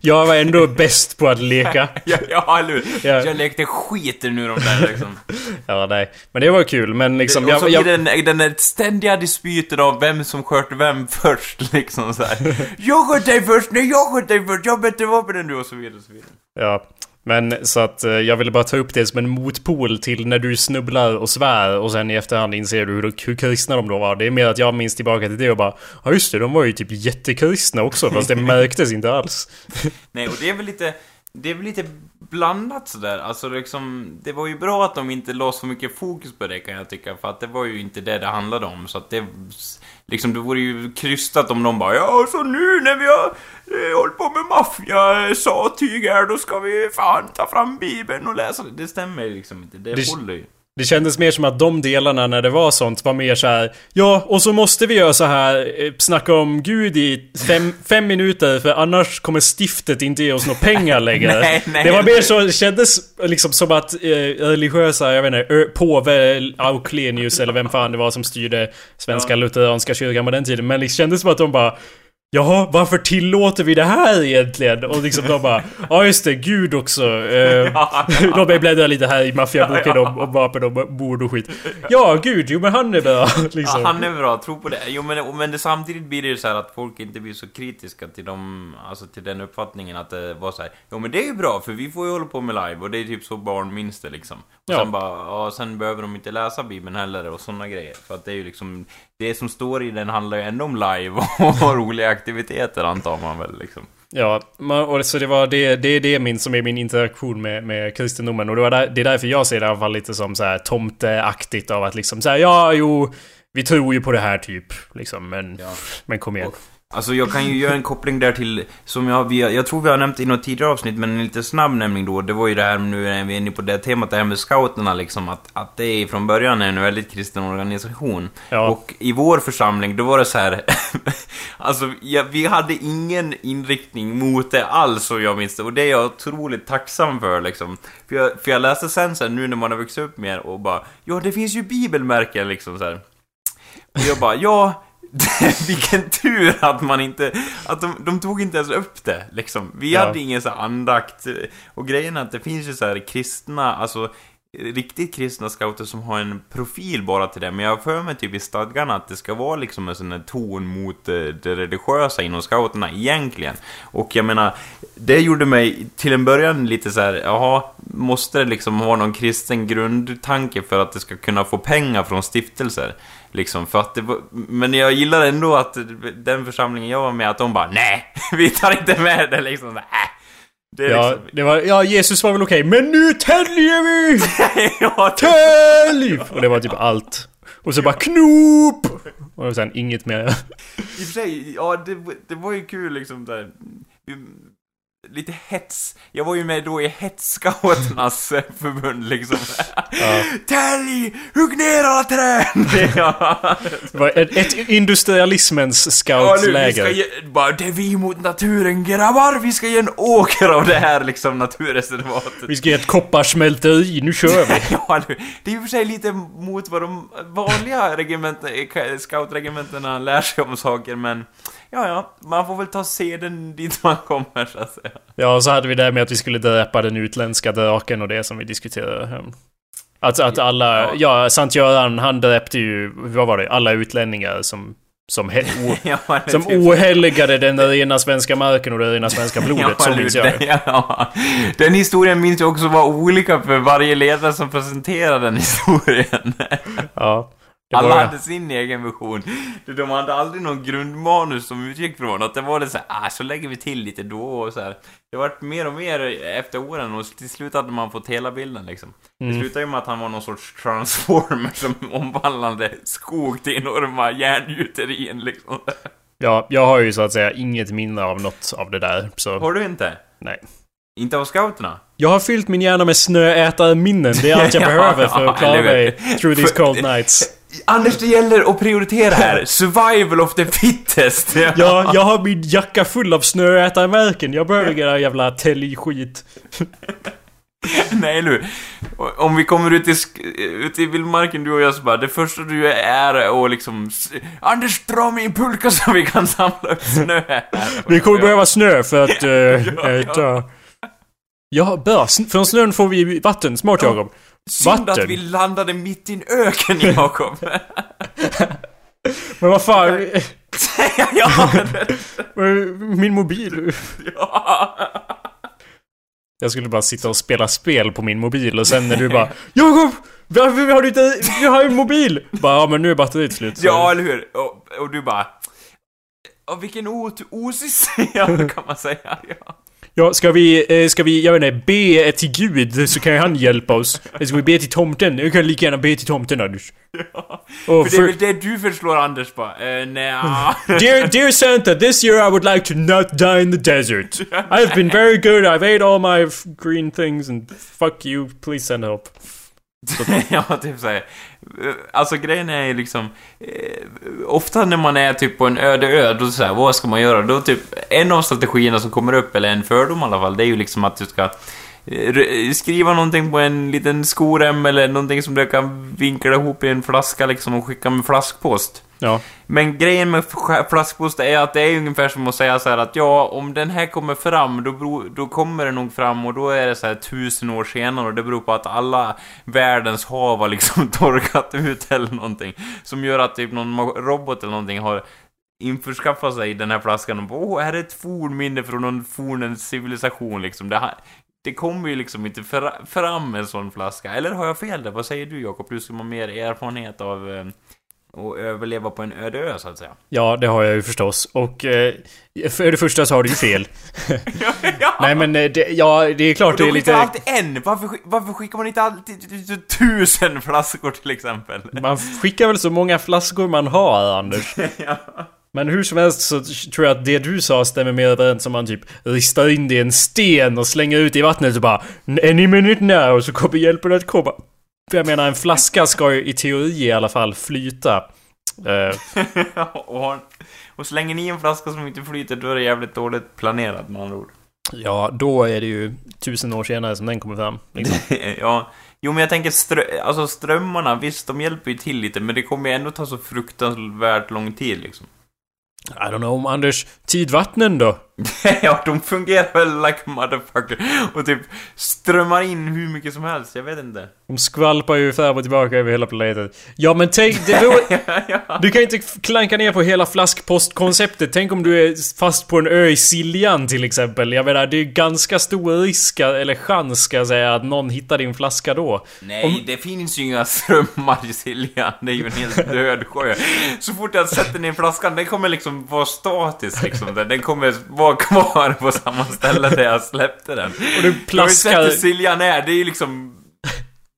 Jag var ändå [LAUGHS] bäst på att leka [LAUGHS] Ja, ja eller? Ja. Jag lekte skiter nu de där liksom [LAUGHS] Ja, nej. Men det var kul, men liksom... Så jag, jag, den, den där ständiga dispyten av vem som sköt vem först liksom så här. Jag sköt dig först, nej jag sköt dig först, jag har bättre vapen än du och så vidare och så vidare ja. Men så att eh, jag ville bara ta upp det som en motpol till när du snubblar och svär och sen i efterhand inser du hur, hur kristna de då var. Det är mer att jag minns tillbaka till det och bara Ja just det, de var ju typ jättekristna också fast det märktes inte alls. [LAUGHS] Nej, och det är väl lite... Det är väl lite blandat sådär, alltså liksom, det var ju bra att de inte la så mycket fokus på det kan jag tycka, för att det var ju inte det det handlade om, så att det, liksom, det vore ju krystat om de bara ja, så nu när vi har eh, hållit på med maffia, satyg här, då ska vi fan ta fram bibeln och läsa det. Det stämmer liksom inte, det, Det- håller ju. Det kändes mer som att de delarna när det var sånt var mer så här. Ja, och så måste vi göra så här. eh, Snacka om Gud i fem, [LAUGHS] fem minuter för annars kommer stiftet inte ge oss några pengar längre. [LAUGHS] Nej, nej. det var mer så, det kändes liksom som att eh, religiösa, jag vet inte, påve Auklenius eller vem fan det var som styrde Svenska Ja. Lutheranska kyrkan på den tiden. Men det kändes som att de bara Jaha, varför tillåter vi det här egentligen? Och liksom de bara Ja just det, Gud också. Eh, [LAUGHS] Ja. Låt mig bläddra lite här i maffiaboken om, om vapen och mord och skit. Ja, gud, jo men han är bra. [LAUGHS] Liksom. Ja, han är bra, tro på det. Jo, men, men det, samtidigt blir det ju så här att folk inte blir så kritiska till dem, alltså till den uppfattningen att det var så här. Jo men det är ju bra, för vi får ju hålla på med live och det är typ så barn minns det liksom. Ja. Sen bara, ja, sen behöver de inte läsa Bibeln heller och sådana grejer. För att det är ju liksom, det som står i den handlar ju ändå om live och [LAUGHS] roliga aktiviteter antar man väl liksom. Ja, och så det var det, det är det min, som är min interaktion med, med kristendomen. Och det, var där, det är därför jag ser det i alla fall lite som så här tomteaktigt av att liksom så här, ja, jo, vi tror ju på det här typ. Liksom, men, Ja. men kom igen. Alltså jag kan ju göra en koppling där till, som jag, vi, jag tror vi har nämnt i något tidigare avsnitt, men en lite snabb nämning då. Det var ju det här, nu är vi inne på det temat, det här med scouterna liksom, att, att det är från början är en väldigt kristen organisation. Ja. Och i vår församling, då var det så här, [LAUGHS] alltså ja, vi hade ingen inriktning mot det alls, och jag minns det. Och det är jag otroligt tacksam för liksom. För jag, för jag läste sen så här, nu när man har vuxit upp mer och bara, ja det finns ju bibelmärken liksom så här. Och jag bara, ja, [LAUGHS] vilken tur att man inte, att de, de tog inte ens upp det liksom. Vi Ja. hade ingen så andakt. Och grejen är att det finns ju så här kristna, alltså riktigt kristna scouter som har en profil bara till det. Men jag har för mig typ i stadgarna att det ska vara liksom en sån här ton mot eh, det religiösa inom scouterna egentligen. Och jag menar, det gjorde mig till en början lite så här, jaha, måste det liksom ha någon kristen grundtanke för att det ska kunna få pengar från stiftelser? Liksom, för att det men jag gillar ändå att den församlingen jag var med, att de bara nej, [LAUGHS] vi tar inte med det liksom. Äh. Det Ja, liksom, det var, ja, Jesus var väl okej, men nu täljer vi! [LAUGHS] ja, det, Tälj! Och det var typ allt. Och så bara knop! Och sen inget mer. I och för sig, ja det, det var ju kul liksom där. Lite hets. Jag var ju med då i Hetsscouternas [LAUGHS] förbund liksom. [LAUGHS] Tälj! Hugg ner alla träd! [LAUGHS] ja. Ett, ett industrialismens Ja, nu, scoutläger. ge, bara, det är vi mot naturen grabbar! Vi ska ge en åker av det här liksom naturreservatet. Vi ska ge ett kopparsmälteri, nu kör vi! Ja, nu, det är i och för sig lite mot vad de vanliga regementen, scoutregementena lär sig om saker, men ja, ja, man får väl ta seden dit man kommer, så att säga. Ja, och så hade vi det med att vi skulle döpa den utländska draken och det som vi diskuterade. Att, att alla, Ja. Sankt Göran han döpte ju, vad var det, alla utlänningar som, som, he, [LAUGHS] Ja, som typ- ohelgade den rena svenska marken och det rena svenska blodet, så minns jag. Den, [LAUGHS] ja, den historien minns jag också var olika för varje ledare som presenterade den historien. Ja. Det Alla hade sin egen version. De hade aldrig någon grundmanus som utgick från att det var det så här, ah, så lägger vi till lite då och så här. Det vart mer och mer efter åren och till slut hade man fått hela bilden liksom. Det Mm. slutade ju med att han var någon sorts transformer som omvandlade skog till enorma järngjuterien liksom. ja, jag har ju så att säga inget minne av något av det där, så Har du inte? nej. Inte av scouterna? Jag har fyllt min hjärna med snöätarminnen. Det är allt jag [LAUGHS] Ja, behöver för att klara mig through these cold nights. Anders, det gäller att prioritera här. [LAUGHS] Survival of the fittest. Ja, jag har min jacka full av snöätarmärken. Jag behöver ingen jävla täljskit. [LAUGHS] Nej, eller hur? Om vi kommer ut i, ut i vildmarken, du och jag, så bara, det första du är och liksom... Anders, dra min pulka så vi kan samla upp snö här. [LAUGHS] Vi kommer behöva snö för att uh, Ja, ja. äta. Ja, bör. Från snön får vi vatten. Smart Jakob. Synd att vi landade mitt i en öken, Jakob. [LAUGHS] Men vad fan. ja, [LAUGHS] Min mobil. ja. Jag skulle bara sitta och spela spel på min mobil och sen när du bara [LAUGHS] Jakob! Varför har du inte... Jag har en mobil! Bara, ja men nu är batteriet slut. så- ja, eller hur? Och, och du bara... Och vilken ot- osis, ja, kan man säga. Ja. Ja, ska vi, eh, ska vi, jag vet inte, be till Gud så kan ju han hjälpa oss. Eller ska vi be till tomten? Jag kan lika gärna be till tomten Anders. Och För det är för, väl det du förslår Anders bara, eh, nja. [LAUGHS] dear, dear Santa, this year I would like to not die in the desert. I've been very good, I've ate all my green things and fuck you, please send help. [LAUGHS] ja, typ såhär. Alltså grejen är ju liksom... Eh, ofta när man är typ på en öde ö, då så här, vad ska man göra? Då typ, en av strategierna som kommer upp, eller en fördom i alla fall, det är ju liksom att du ska eh, skriva någonting på en liten skorem eller någonting som du kan vinkla ihop i en flaska liksom och skicka med flaskpost. Ja. Men grejen med flaskpost är att det är ungefär som att säga så här att ja, om den här kommer fram, då, då kommer den nog fram och då är det så här tusen år senare och det beror på att alla världens hav har liksom [LAUGHS] torkat ut eller någonting. Som gör att typ någon robot eller någonting har införskaffat sig den här flaskan och bara, åh, här är ett fornminne från någon fornens civilisation liksom. Det här, det kommer ju liksom inte fra, fram en sån flaska. Eller har jag fel där? Vad säger du Jakob? Du som har mer erfarenhet av eh, att överleva på en öde ö, så att säga. Ja, det har jag ju förstås. Och eh, för det första så har du ju fel. [LAUGHS] ja. Nej men eh, det, ja, det är klart Och det de är lite... alltid en! Varför, varför skickar man inte alltid tusen flaskor till exempel? Man skickar väl så många flaskor man har, Anders. [LAUGHS] ja. Men hur som helst så tror jag att det du sa stämmer mer överens om man typ ristar in det i en sten och slänger ut i vattnet och bara Any minute now så kommer hjälpen att komma. För jag menar en flaska ska ju i teori i alla fall flyta. Eh, [LAUGHS] och, och slänger ni en flaska som inte flyter, då är det jävligt dåligt planerat med andra ord. ja, då är det ju tusen år senare som den kommer fram. Liksom. [LAUGHS] ja. Jo, men jag tänker strö alltså strömmarna, visst, de hjälper ju till lite, men det kommer ju ändå ta så fruktansvärt lång tid liksom. I don't know, Anders. Tidvattnen då? [LAUGHS] ja, de fungerar väl like a motherfucker och typ strömmar in hur mycket som helst, jag vet inte. De skvalpar ju fram och tillbaka över hela planeten. Ja men tänk, det beror, [LAUGHS] ja. Du kan inte klanka ner på hela flaskpostkonceptet. Tänk om du är fast på en ö i Siljan till exempel. Jag menar, det är ganska stor risk, eller chans ska jag säga, att någon hittar din flaska då. Nej, Om- det finns ju inga [LAUGHS] strömmar i Siljan. Det är ju en helt död sjö. Så fort jag sätter ner flaskan, den kommer liksom vara statisk liksom. Den kommer vara kvar på samma ställe där jag släppte den. Och du Du har ju sett Siljan är, det är ju liksom...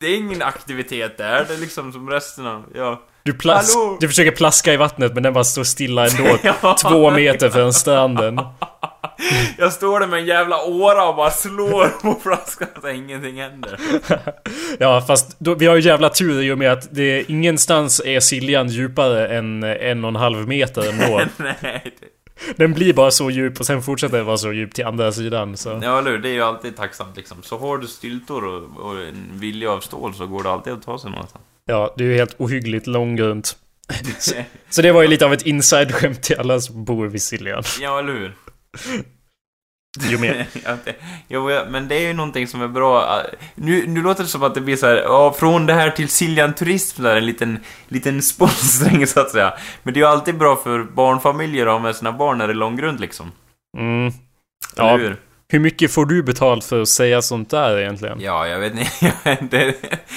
Det är ingen aktivitet där, det är liksom som resten av... Ja. Du, plas Hallå? du försöker plaska i vattnet men den bara står stilla ändå. [LAUGHS] Ja. Två meter från stranden. [LAUGHS] Jag står där med en jävla åra och bara slår på flaskan så ingenting händer. [LAUGHS] Ja, fast då, vi har ju jävla tur i och med att det ingenstans är Siljan djupare än en och en halv meter ändå. Nej, det... Den blir bara så djup och sen fortsätter den vara så djup till andra sidan. Så. Ja, eller hur? Det är ju alltid tacksamt liksom. Så har du styltor och, och en vilja av stål så går det alltid att ta sig någonstans. Ja, det är ju helt ohyggligt långgrunt. [LAUGHS] Så det var ju lite av ett inside-skämt till alla som bor vid Siljan. ja, eller hur? [LAUGHS] Jo det, jo, men det är ju någonting som är bra. Nu, nu låter det som att det blir så här, ja, från det här till Siljan Turism, där, en liten, liten sponsring så att säga. Men det är ju alltid bra för barnfamiljer att ha med sina barn när det är långgrunt liksom. Mm. Eller Ja, hur? Hur mycket får du betalt för att säga sånt där egentligen? Ja, jag vet inte. [LAUGHS] det,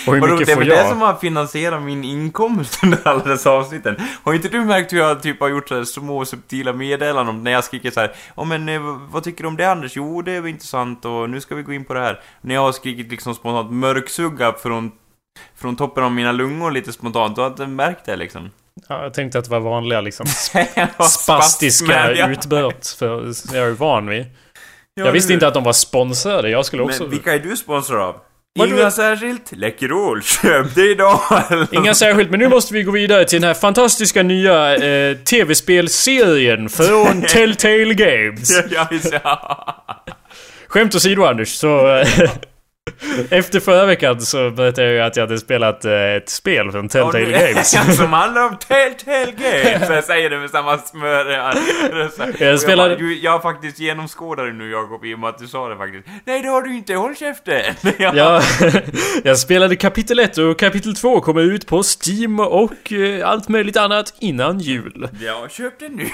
Och hur mycket det är får väl det jag? som har finansierat min inkomst under alla dessa avsnitten. Har inte du märkt hur jag typ har gjort så små subtila meddelanden om när jag skriker så här, Ja men eh, vad tycker du om det Anders? Jo det var intressant och nu ska vi gå in på det här. När jag har skrikit liksom spontant mörksugga från, från toppen av mina lungor lite spontant, då har jag inte märkt det liksom. Ja, jag tänkte att det var vanliga liksom [LAUGHS] spastiska utbrott. För jag är ju van vid. Ja, Jag visste du. inte att de var sponsrade. Jag skulle också... Men vilka är du sponsor av? Inga särskilt? Läkerol, köp det idag! [LAUGHS] Inga särskilt, men nu måste vi gå vidare till den här fantastiska nya eh, tv-spelserien från [LAUGHS] Telltale Games. Ja, ja. Skämt åsido Anders, så... [LAUGHS] Efter förra veckan så berättade jag ju att jag hade spelat eh, ett spel från Telltale nu- Games. [LAUGHS] Som handlar om Telltale Games. Så jag säger det med samma smör. Jag spelade- bara, du, jag faktiskt genomskådat det nu Jakob, i och med att du sa det faktiskt. Nej, det har du inte. Håll käften! [LAUGHS] ja. Ja, [LAUGHS] jag spelade kapitel 1 och kapitel 2 kommer ut på Steam och eh, allt möjligt annat innan jul. ja, köp det nu.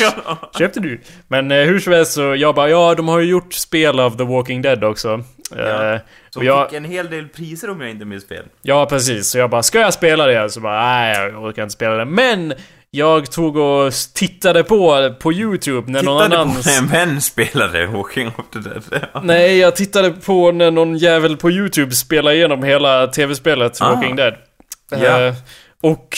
ja. Köpte du? Men eh, hur som helst så jag bara, ja de har ju gjort spel av The Walking Dead också. Ja. Eh, Som och jag, fick en hel del priser om jag inte minns fel. ja precis, så jag bara, ska jag spela det? Så bara, nej jag orkar inte spela det. Men! Jag tog och tittade på på YouTube när någon Tittade annan... på när en vän spelade Walking of the Dead. Ja. Nej, jag tittade på när någon jävel på YouTube spelade igenom hela tv-spelet Ah. Walking Dead. Ja. Eh, och...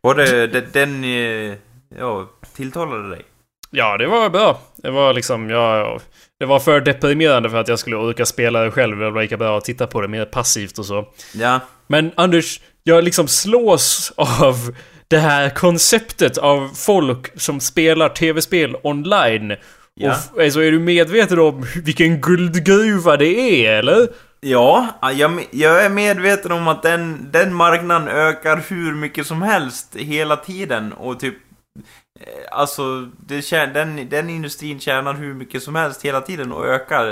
Var det den... eh, Ja, tilltalade dig? Ja, det var bra. Det var liksom, ja... Det var för deprimerande för att jag skulle orka spela det själv. Det var lika bra att titta på det mer passivt och så. Ja. Men Anders, jag liksom slås av det här konceptet av folk som spelar tv-spel online. Ja. Och alltså, är du medveten om vilken guldgruva det är, eller? Ja, jag, jag är medveten om att den, den marknaden ökar hur mycket som helst hela tiden och typ Eh, alltså, det, den, den industrin tjänar hur mycket som helst hela tiden och ökar.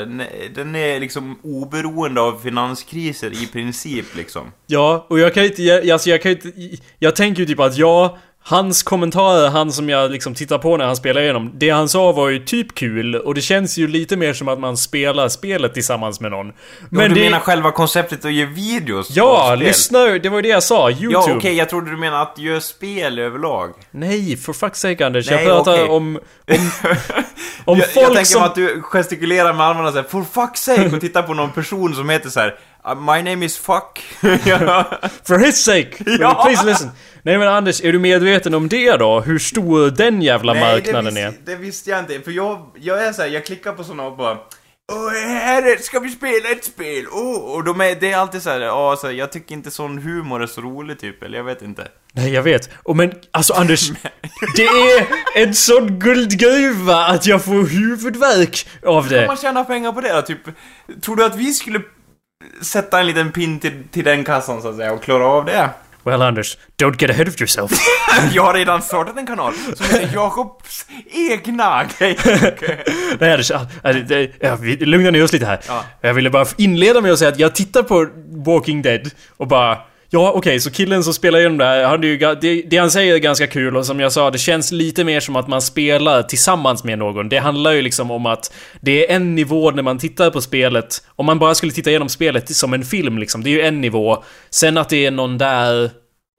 Den, är liksom oberoende av finanskriser i princip liksom. Ja, och jag kan inte, alltså jag kan inte, jag tänker ju typ att jag... Hans kommentarer, han som jag liksom tittar på när han spelar igenom, det han sa var ju typ kul och det känns ju lite mer som att man spelar spelet tillsammans med någon. Men du det... menar själva konceptet att göra videos Ja, lyssna, det var ju det jag sa, YouTube. Ja, okej, jag trodde du menade att göra spel överlag. Nej, for fuck's sake Anders. Nej, jag pratar okej. om... Om, [LAUGHS] om jag, folk jag tänker som... att du gestikulerar med armarna såhär, for fuck's sake, och tittar på någon person som heter så här. "Uh, My name is fuck. [LAUGHS] For his sake! [LAUGHS] Ja. Please listen. Nej men Anders, är du medveten om det då? Hur stor den jävla marknaden det, är? vis, det visste jag inte, för jag, jag är så här, jag klickar på såna och bara Åh, här är, ska vi spela ett spel? Åh, och de är, det är alltid så här, ja, så här, jag tycker inte sån humor är så rolig typ, eller jag vet inte. Nej, jag vet. Och men, alltså Anders. [LAUGHS] det är en sån guldgruva att jag får huvudvärk av Kan det. man tjäna pengar på det då? Typ, tror du att vi skulle sätta en liten pin till, till den kassan så att säga och klara av det? Well Anders, don't get ahead of yourself. [LAUGHS] Jag har redan startat en kanal som heter [LAUGHS] Jakobs egna grejer. Nej Anders, ja, vi lugnar ner oss lite här. Ja. Jag ville bara inleda med att säga att jag tittar på Walking Dead och bara Ja okej, så killen som spelar igenom det här, han är ju, det, det han säger är ganska kul och som jag sa, det känns lite mer som att man spelar tillsammans med någon. Det handlar ju liksom om att det är en nivå när man tittar på spelet. Om man bara skulle titta igenom spelet som en film liksom, det är ju en nivå. Sen att det är någon där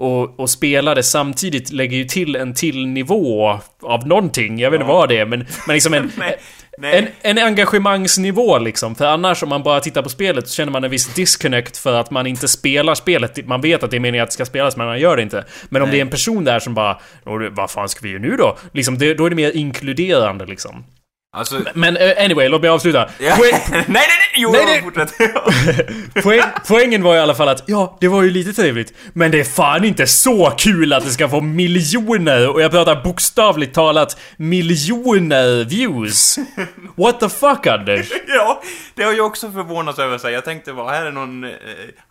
och, och det samtidigt lägger ju till en till nivå av någonting. Jag vet inte Ja. vad det är, men, men liksom en... [LAUGHS] Nej, nej. En, en engagemangsnivå liksom. För annars om man bara tittar på spelet så känner man en viss disconnect för att man inte spelar spelet. Man vet att det är meningen att det ska spelas men man gör det inte. Men om Nej. det är en person där som bara "Åh, det- Vad fan ska vi göra nu då? Liksom, det, då är det mer inkluderande liksom. Alltså... Men eh, anyway, låt mig avsluta. Ja. Poäng, [LAUGHS] nej, nej, nej! Jo, Nej, nej, fortsätt. [LAUGHS] [LAUGHS] poäng, poängen var i alla fall att ja, det var ju lite trevligt. Men det är fan inte så kul att det ska få miljoner, och jag pratar bokstavligt talat miljoner views. What the fuck Anders? ja, det har jag också förvånats över. Så. Jag tänkte bara, här är någon, eh,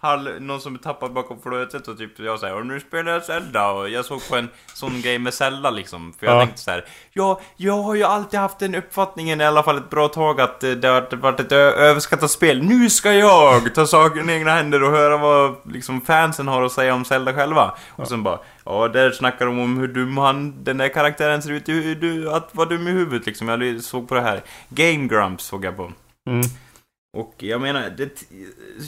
halv, någon som är tappad bakom flötet och typ jag säger och nu spelar jag Zelda och jag såg på en sån grej med Zelda liksom. För jag Ja. tänkte så här, ja, jag har ju alltid haft den uppfattningen i alla fall ett bra tag att det har varit ett överskattat spel. Nu ska jag ta saken i egna händer och höra vad liksom fansen har att säga om Zelda själva. Och sen bara, ja, där snackar de om hur dum han, den där karaktären ser ut, hur du, att vara dum i huvudet liksom. Jag såg på det här. Game Grumps såg jag på. Mm. Och jag menar, det,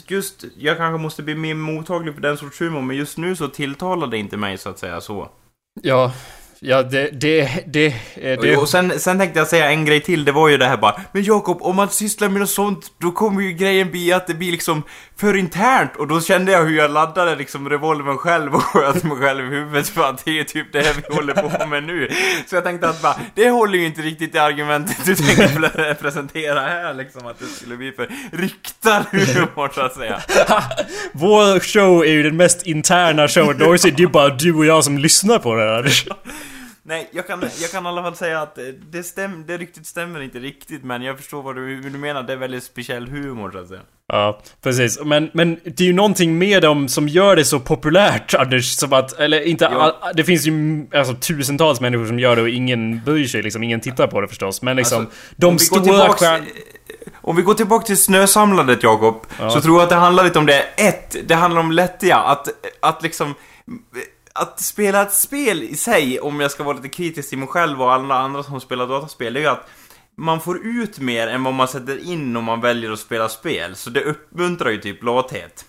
just, jag kanske måste bli mer mottaglig för den sorts humor, men just nu så tilltalar det inte mig så att säga så. Ja, ja det, det, det, eh, det, Och sen, sen tänkte jag säga en grej till, det var ju det här bara Men Jakob, om man sysslar med något sånt, då kommer ju grejen bli att det blir liksom för internt. Och då kände jag hur jag laddade liksom revolvern själv och sköt mig själv i huvudet. För att det är typ det här vi håller på med nu. Så jag tänkte att bara, det håller ju inte riktigt i argumentet du tänkte pre- presentera här liksom Att det skulle bli för riktad humor så att säga. [LAUGHS] Vår show är ju den mest interna showen någonsin. Det är bara du och jag som lyssnar på det här. [LAUGHS] Nej, jag kan, jag kan i alla fall säga att eh, det, stäm, det riktigt stämmer inte riktigt Men jag förstår vad du, du menar, det är väldigt speciell humor så att säga Ja, precis. Men, men det är ju någonting med dem som gör det så populärt, Anders. Som att, eller inte all, Det finns ju alltså, tusentals människor som gör det och ingen bryr sig liksom. Ingen tittar på det förstås. Men liksom, Alltså, de stora tillbaks- stjärn... Om vi går tillbaka till snösamlandet, Jakob, Ja. så tror jag att det handlar lite om det. Ett, det handlar om lättja. Att, att liksom... Att spela ett spel i sig, om jag ska vara lite kritisk till mig själv och alla andra som spelar dataspel, det är ju att man får ut mer än vad man sätter in om man väljer att spela spel. Så det uppmuntrar ju typ lathet.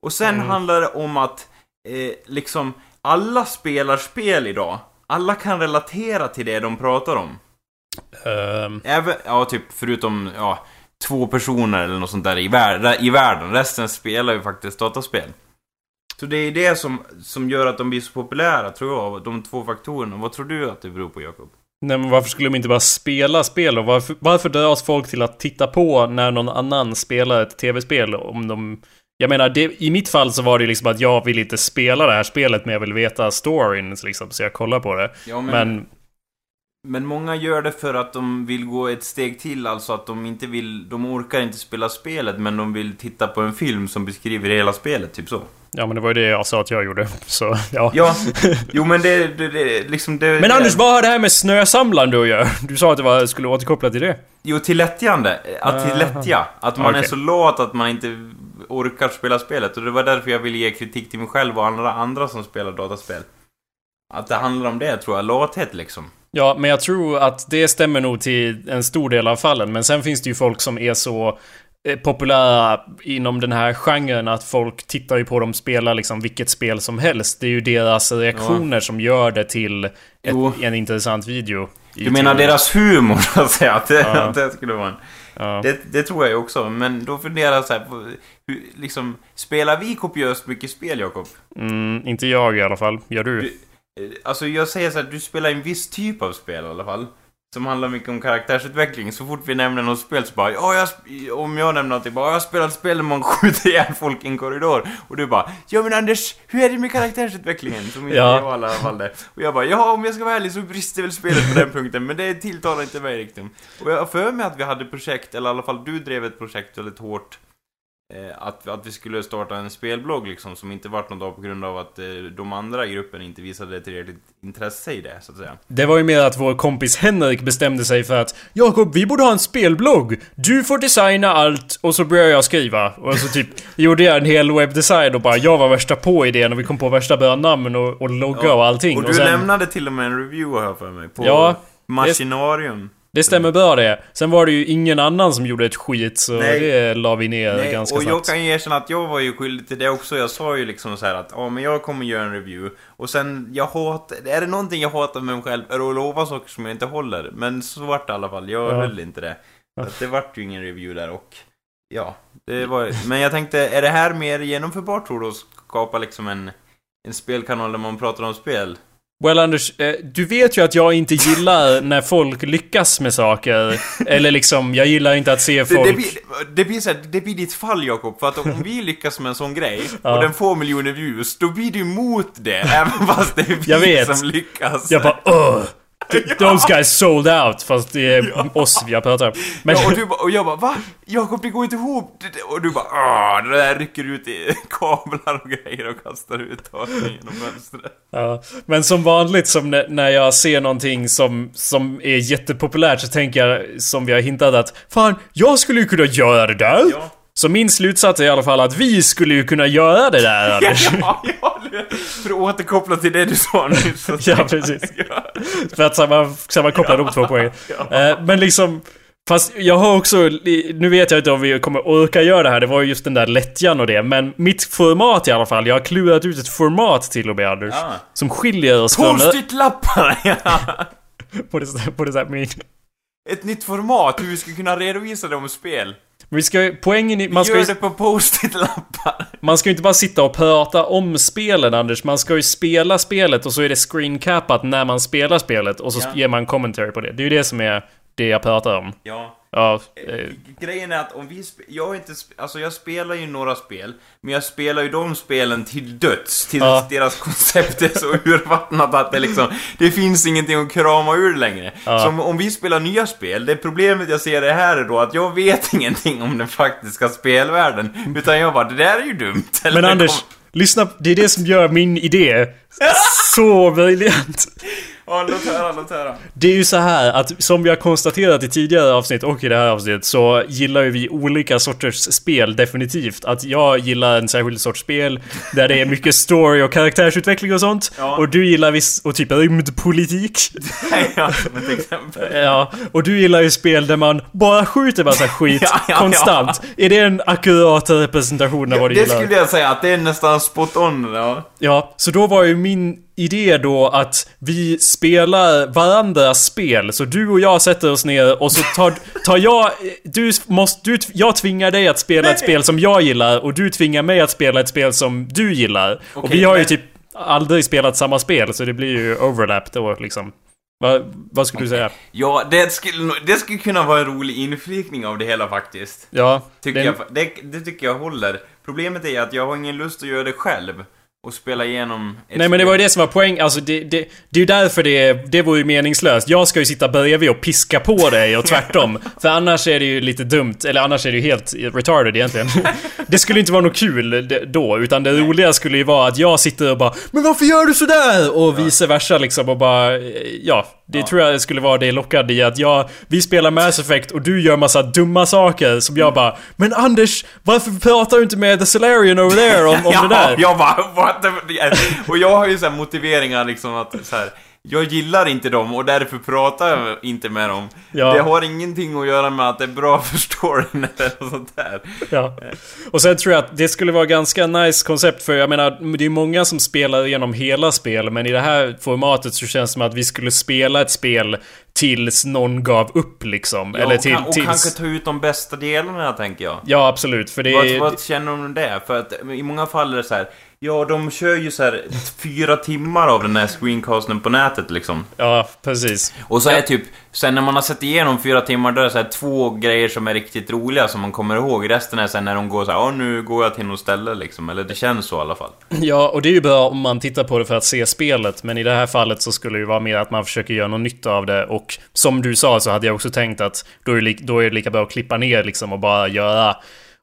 Och sen Mm. handlar det om att, eh, liksom, alla spelar spel idag. Alla kan relatera till det de pratar om. Ehm, Även, ja typ förutom, ja, två personer eller något sånt där i, vär, i världen. Resten spelar ju faktiskt dataspel. Så det är det som, som gör att de blir så populära, tror jag, de två faktorerna. Vad tror du att det beror på, Jakob? nej men varför skulle de inte bara spela spel och varför, varför dras folk till att titta på när någon annan spelar ett tv-spel om de... Jag menar, det, i mitt fall så var det liksom att jag vill inte spela det här spelet men jag vill veta storyn liksom, så jag kollar på det. Ja, Men, Men många gör det för att de vill gå ett steg till, alltså att de inte vill, de orkar inte spela spelet men de vill titta på en film som beskriver hela spelet, typ så. Ja men det var ju det jag sa att jag gjorde. [LAUGHS] Så, ja. Ja, jo men det, det, det liksom det... Men Anders, vad har det här med snösamlande att göra? Du sa att det var, skulle återkoppla till det. Jo, till lättjande. Att till Aha. lättja. Att man är Okej. så lat att man inte orkar spela spelet. Och det var därför jag ville ge kritik till mig själv och alla andra som spelar dataspel. Att det handlar om det tror jag, lathet liksom. Ja, men jag tror att det stämmer nog till en stor del av fallen. Men sen finns det ju folk som är så populära inom den här genren att folk tittar ju på dem spela liksom vilket spel som helst. Det är ju deras reaktioner som gör det till ett, en intressant video. Du menar deras humor, [LAUGHS] så att säga? Att det, Ja. att det skulle vara en... Ja. Det, det tror jag ju också, men då funderar jag så här på... Hur, liksom, spelar vi kopiöst mycket spel, Jakob? Mm, inte jag i alla fall. Gör du? Du- Eh, Alltså jag säger så här, du spelar en viss typ av spel i alla fall. Som handlar mycket om karaktärsutveckling. Så fort vi nämner något spel så bara, ja, jag, om jag nämner någonting, bara, jag har spelat spel där man skjuter ihjäl folk i en korridor. Och du bara, ja men Anders, hur är det med karaktärsutvecklingen? Som inte Ja. jag i alla fall det. Och jag bara, ja om jag ska vara ärlig så brister väl spelet på den punkten, men det tilltalar inte mig riktigt. Och jag har för mig att vi hade projekt, eller i alla fall du drev ett projekt väldigt hårt. Eh, att, att vi skulle starta en spelblogg liksom, som inte vart något av på grund av att eh, de andra i gruppen inte visade tillräckligt intresse i det, så att säga. Det var ju mer att vår kompis Henrik bestämde sig för att Jakob, vi borde ha en spelblogg. Du får designa allt och så börjar jag skriva. Och så typ [LAUGHS] gjorde jag en hel webbdesign och bara jag var värsta på idén och vi kom på värsta bra namn och, och logga och allting. Och du sen, lämnade till och med en review jag för mig, på Ja, Machinarium. Det stämmer bra det. Sen var det ju ingen annan som gjorde ett skit så Nej. det la vi ner Nej, ganska och jag snabbt. kan ju erkänna att jag var ju skyldig till det också. Jag sa ju liksom så här att ja, men jag kommer göra en review. Och sen, jag hatar, är det någonting jag hatar med mig själv är det att lova saker som jag inte håller. Men så vart det i alla fall, jag Ja. höll inte det. Så det vart ju ingen review där och ja, det var Men jag tänkte, är det här mer genomförbart tror du att skapa liksom en, en spelkanal där man pratar om spel? Well Anders, eh, du vet ju att jag inte gillar [LAUGHS] när folk lyckas med saker. Eller liksom, jag gillar inte att se Det, folk... det, blir, det, blir så här, det blir ditt fall Jakob, för att om vi lyckas med en sån grej [LAUGHS] Ja. och den får miljoner views, då blir du emot det, [LAUGHS] även fast det är vi Jag vet. som lyckas. Jag bara Ugh! Those guys sold out, fast det är oss jag pratar om. Men, Ja, och, du, bara- och jag bara va? Jakob det går inte ihop! Och du bara Åh, det där rycker ut i [LAUGHS] kablar och grejer och kastar ut och genom fönstret. ja, men som vanligt som när, när jag ser någonting som, som är jättepopulärt så tänker jag, som vi har hintat att Fan, jag skulle ju kunna göra det där! Ja. Så min slutsats är i alla fall att vi skulle ju kunna göra det där [LAUGHS] Anders. Ja, ja, det- för att återkoppla till det du sa så- [LAUGHS] Ja, precis. [LAUGHS] Ja. För att samman, sammankoppla de två poängen. Eh, men liksom... Fast jag har också, nu vet jag inte om vi kommer orka göra det här, det var ju just den där lättjan och det. Men mitt format i alla fall, jag har klurat ut ett format till och med Anders. Ja. Som skiljer oss från... Post-it-lappar! Ja. That, what does that mean? Ett nytt format, hur vi ska kunna redovisa det om spel. Vi ska, poängen i, man ska, Gör ju, det på post-it-lappar. [LAUGHS] man ska ju inte bara sitta och prata om spelen Anders. Man ska ju spela spelet och så är det screencapat när man spelar spelet och så Ja. ger man commentary på det. Det är ju det som är det jag pratar om. Ja. Ja, eh, Grejen är att om vi jag inte alltså jag spelar ju några spel, men jag spelar ju de spelen till döds, tills Ja. deras koncept är så [LAUGHS] urvattnat att det liksom, det finns ingenting att krama ur längre. Ja. Så om, vi spelar nya spel, det problemet jag ser det här är då att jag vet [LAUGHS] ingenting om den faktiska spelvärlden, utan jag bara, det där är ju dumt. Eller Men Anders, kom- lyssna. Det är det som gör min idé [LAUGHS] så briljant. Ja, låt höra, låt höra. Det är ju så här att som vi har konstaterat i tidigare avsnitt och i det här avsnittet så gillar ju vi olika sorters spel definitivt. Att jag gillar en särskild sorts spel där det är mycket story och karaktärsutveckling och sånt. Ja. Och du gillar viss, och typ rymdpolitik. [LAUGHS] ja, som ett exempel. Ja, och du gillar ju spel där man bara skjuter massa [LAUGHS] skit Ja, ja, konstant. Är det en akkurat representation av vad du Det gillar? skulle jag säga att det är nästan spot on, ja. Ja, så då var ju min idé då att vi spelar varandras spel. Så du och jag sätter oss ner och så tar, tar jag... Du måste... Du, jag tvingar dig att spela ett spel som jag gillar och du tvingar mig att spela ett spel som du gillar. och Okej, vi har ju men- typ aldrig spelat samma spel så det blir ju overlap då liksom. Va, vad skulle du säga? Ja, det skulle, det skulle kunna vara en rolig inflikning av det hela faktiskt. Ja, Tycker den- jag, det, det tycker jag håller. Problemet är att jag har ingen lust att göra det själv. Och spela igenom ett Nej men det var ju det som var poäng, alltså det, det, det är ju därför det, det vore ju meningslöst. Jag ska ju sitta bredvid och piska på dig och tvärtom. [LAUGHS] För annars är det ju lite dumt, eller annars är det ju helt retarded egentligen. [LAUGHS] Det skulle inte vara något kul då, utan det roliga skulle ju vara att jag sitter och bara Men varför gör du sådär? Och vice versa liksom och bara, eh, ja. Det tror jag skulle vara det lockande i att jag, vi spelar Mass Effect och du gör massa dumma saker som jag bara Men Anders, varför pratar du inte med The Solarian over there om, om [LAUGHS] ja, det där? jag bara, what the... [LAUGHS] Och jag har ju så här motiveringar liksom att så här, jag gillar inte dem och därför pratar jag inte med dem. Ja. Det har ingenting att göra med att det är bra [LAUGHS] för storyn eller något sånt där. Ja. Och sen tror jag att det skulle vara ganska nice koncept för jag menar, det är många som spelar igenom hela spel men i det här formatet så känns det som att vi skulle spela ett spel tills någon gav upp liksom. Ja, eller och, till, kan, och tills... kanske ta ut de bästa delarna, tänker jag. Ja, absolut. För det Vad, är... vad känner du om det? För att i många fall är det så här. Ja, de kör ju så här fyra timmar av den här screencasten på nätet liksom. Ja, precis. Och så är typ, sen när man har sett igenom fyra timmar, då är det så här två grejer som är riktigt roliga som man kommer ihåg. Resten är sen när de går så här, ja nu går jag till något ställe liksom. Eller det känns så i alla fall. Ja, och det är ju bra om man tittar på det för att se spelet. Men i det här fallet så skulle det ju vara mer att man försöker göra någon nytta av det. Och som du sa så hade jag också tänkt att då är det, li- då är det lika bra att klippa ner liksom och bara göra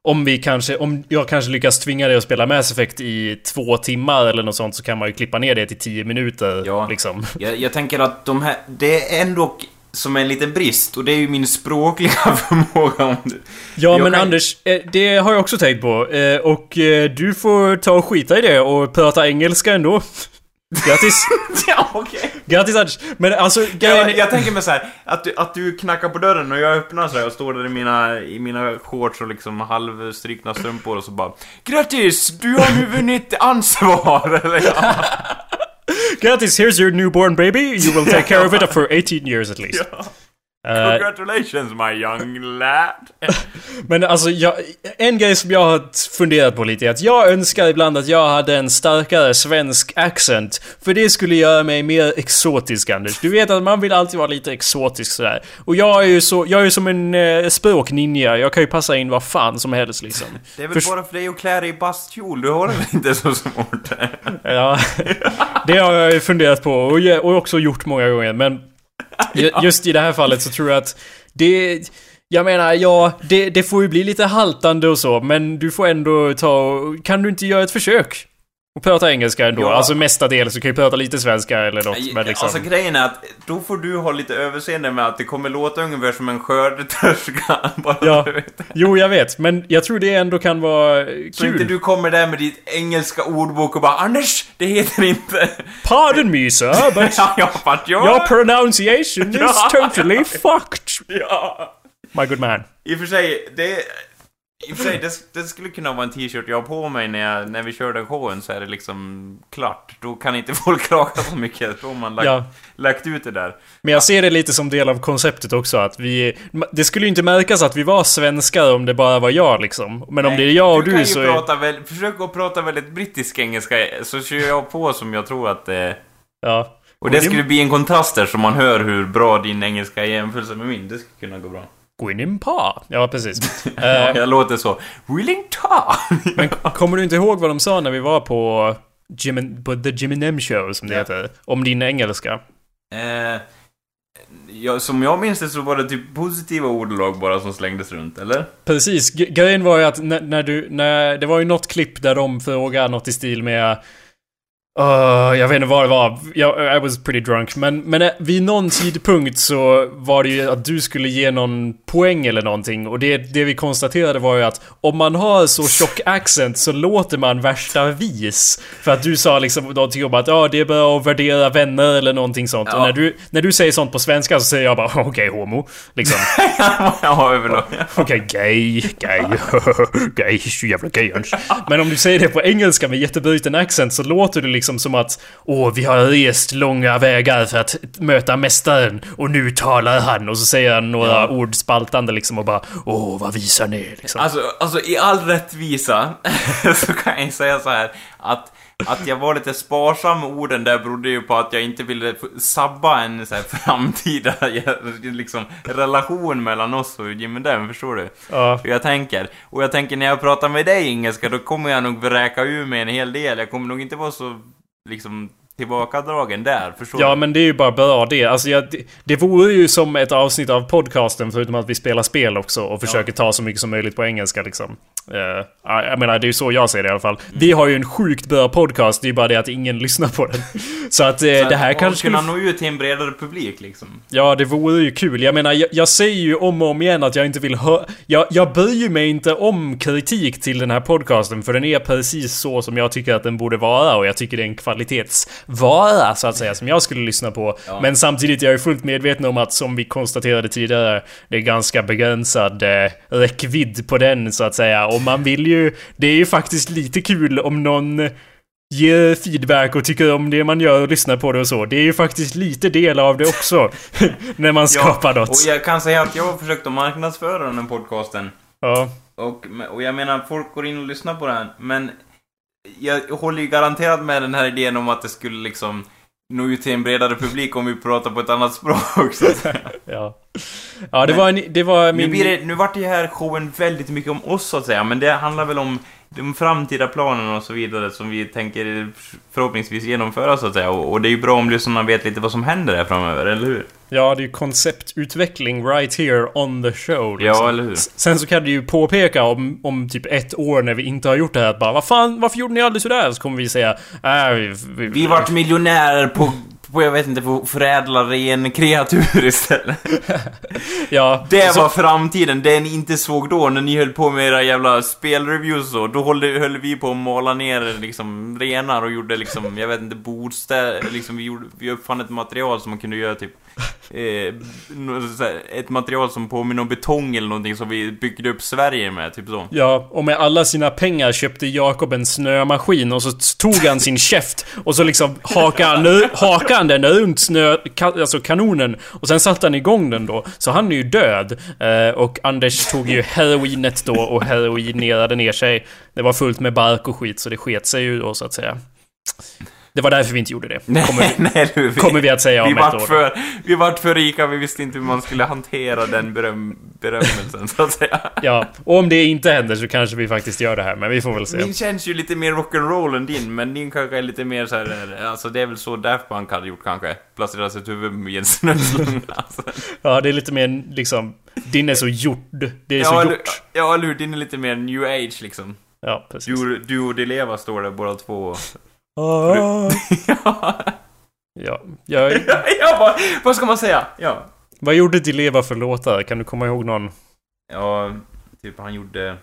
om vi kanske, om jag kanske lyckas tvinga dig att spela Mass Effect i två timmar eller något sånt så kan man ju klippa ner det till tio minuter Ja. liksom. Jag, jag tänker att de här, det är ändå som en liten brist och det är ju min språkliga [LAUGHS] förmåga om du... Ja Jag men kan- Anders, eh, det har jag också tänkt på. Eh, Och eh, du får ta och skita i det och prata engelska ändå. Grattis! [LAUGHS] ja, okej. Grattis Anders! Men alltså, Jag, jag tänker mig så här, att du, att du knackar på dörren och jag öppnar så här och står där i mina, i mina shorts och liksom halvstrykna strumpor och så bara Grattis! Du har nu vunnit ansvar! [LAUGHS] Eller ja. Grattis, here's your newborn baby. You will take care of it [LAUGHS] for 18 years at least. Eh, Congratulations my young lad! [LAUGHS] men alltså, jag, en grej som jag har funderat på lite är att jag önskar ibland att jag hade en starkare svensk accent. För det skulle göra mig mer exotisk, Anders. Du vet att man vill alltid vara lite exotisk sådär. Och jag är ju så, jag är som en eh, språkninja. Jag kan ju passa in vad fan som helst liksom. [LAUGHS] Det är väl Förs- bara för dig att klä dig i bastkjol, du har det inte så svårt? [LAUGHS] Ja, det har jag ju funderat på och, och också gjort många gånger. Men [LAUGHS] just i det här fallet så tror jag att det... Jag menar, ja, det, det får ju bli lite haltande och så, men du får ändå ta och, Kan du inte göra ett försök? Och prata engelska ändå? Ja. Alltså mestadels, du kan ju prata lite svenska eller något, men liksom... Alltså grejen är att då får du ha lite överseende med att det kommer låta ungefär som en skördetröska. [LAUGHS] Ja. Jo, jag vet, men jag tror det ändå kan vara Så inte kul. du kommer där med ditt engelska ordbok och bara Anders, det heter inte... [LAUGHS] Pardon me sir, but ja, jag... your pronunciation is totally fucked. Ja. My good man. I och för sig, det... I och för sig, det, det skulle kunna vara en t-shirt jag har på mig när, jag, när vi kör den showen så är det liksom klart. Då kan inte [LAUGHS] folk klaga så mycket. Då har man lagt, Ja. lagt ut det där. Men jag ser det lite som del av konceptet också att vi... Det skulle ju inte märkas att vi var svenskar om det bara var jag liksom. Men om det är jag och du du, så är... prata väl, försök att prata väldigt brittisk engelska så kör jag på som jag tror att det Ja. Och det skulle bli en kontrast där så man hör hur bra din engelska är i jämförelse med min. Det skulle kunna gå bra. Gå in i en pa. Ja, precis. [LAUGHS] Eh, jag låter så. Willing ta! [LAUGHS] men kommer du inte ihåg vad de sa när vi var på, Jim, på The Jimmy Nem Show, som det Ja. heter? Om din engelska? eh, ja, som jag minns det så var det typ positiva ordalag bara som slängdes runt, eller? Precis. Grejen var ju att när, när du... När, det var ju något klipp där de frågade något i stil med... Uh, jag vet inte vad det var. Jag, I was pretty drunk. Men, men eh, vid någon tidpunkt så var det ju att du skulle ge någon poäng eller någonting. Och det, det vi konstaterade var ju att om man har så tjock accent så låter man värsta vis. För att du sa liksom någonting om att ja, det är bra att värdera vänner eller någonting sånt. Ja. Och när du, när du säger sånt på svenska så säger jag bara okej homo. Liksom. [LAUGHS] ja, överlag. Okej, gay, gay, [LAUGHS] gay, så jävla gay. Men om du säger det på engelska med jättebruten accent så låter det liksom som att Åh, vi har rest långa vägar för att möta mästaren och nu talar han och så säger han några Ja. ord spaltande liksom och bara Åh, vad visar ni? Liksom. Alltså, alltså i all rättvisa [LAUGHS] så kan jag säga så här att att jag var lite sparsam med orden där berodde ju på att jag inte ville sabba en så här [LAUGHS] framtida liksom, relation mellan oss och Jimmy Dem, förstår du? Ja. Hur jag tänker. Och jag tänker när jag pratar med dig engelska, då kommer jag nog vräka ur mig en hel del. Jag kommer nog inte vara så, liksom, tillbakadragen där, förstår Ja du? men det är ju bara bra det. Alltså jag, det, det vore ju som ett avsnitt av podcasten förutom att vi spelar spel också och försöker ta så mycket som möjligt på engelska liksom. Uh, jag menar det är ju så jag ser det i alla fall. Vi har ju en sjukt bra podcast, det är ju bara det att ingen [LAUGHS] lyssnar på den. Så att eh, det här kanske kunna nå ut till en bredare publik liksom. Ja, det vore ju kul. Jag menar, jag, jag säger ju om och om igen att jag inte vill höra... Jag, jag bryr mig inte om kritik till den här podcasten, för den är precis så som jag tycker att den borde vara och jag tycker det är en kvalitetsvara, så att säga, som jag skulle lyssna på. Ja. Men samtidigt, jag är fullt medveten om att, som vi konstaterade tidigare, det är ganska begränsad eh, räckvidd på den, så att säga. Och man vill ju... Det är ju faktiskt lite kul om någon ger feedback och tycker om det man gör och lyssnar på det och så. Det är ju faktiskt lite del av det också. [LAUGHS] när man skapar något. Och jag kan säga att jag har försökt att marknadsföra den här podcasten. Ja. Och, och jag menar, folk går in och lyssnar på den, men jag håller ju garanterat med den här idén om att det skulle liksom nå ut till en bredare publik om vi pratar på ett annat [LAUGHS] språk. Så att säga. Ja. Ja, det var en, det var Nu, min... blir det, nu vart det här showen väldigt mycket om oss så att säga, men det handlar väl om de framtida planerna och så vidare som vi tänker förhoppningsvis genomföra så att säga. Och, och det är ju bra om lyssnarna vet lite vad som händer där framöver, eller hur? Ja, det är ju konceptutveckling right here on the show. liksom. Ja, eller hur? Sen så kan du ju påpeka om, om typ ett år när vi inte har gjort det här att bara Vad fan, varför gjorde ni aldrig sådär? Så kommer vi säga äh, vi, vi, Vi vart miljonärer på, på jag vet inte, på förädla ren kreatur [LAUGHS] istället. [LAUGHS] Ja, Det så- var framtiden, det ni inte såg då när ni höll på med era jävla spelreviews och så. Då höll, höll vi på att mala ner liksom renar och gjorde liksom, jag vet inte, bordställ, liksom vi, gjorde, vi uppfann ett material som man kunde göra typ Eh, ett material som påminner om betong eller någonting som vi byggde upp Sverige med, typ så. Ja, och med alla sina pengar köpte Jakob en snömaskin och så tog han sin käft och så liksom hakade han, hakade han den runt snö, alltså kanonen och sen satte han igång den då. Så han är ju död. Eh, och Anders tog ju heroinet då och heroinerade ner sig. Det var fullt med bark och skit så det sket sig ju då så att säga. Det var därför vi inte gjorde det. Kommer, vi- [LAUGHS] nej, du, vi, kommer vi att säga vi om ett vart år. för, vi vart för rika, vi visste inte hur man skulle hantera den beröm, berömmelsen, så att säga. [LAUGHS] Ja, och om det inte händer så kanske vi faktiskt gör det här, men vi får väl se. Min känns ju lite mer rock'n'roll än din, men din kanske är lite mer så här, alltså det är väl så Daft Punk hade gjort kanske. Placera sitt huvud i en snöslunga. [LAUGHS] Alltså. Ja, det är lite mer liksom... Din är så gjord. Det är så Ja, eller, gjort. ja, eller hur? Din är lite mer new age liksom. Ja, precis. Du, du och Deleva står där båda två. Ah. [LAUGHS] ja, Ja, jag, [LAUGHS] ja vad, vad ska man säga? Ja. vad gjorde Dileva för låtar? Kan du komma ihåg någon? Ja, typ han gjorde...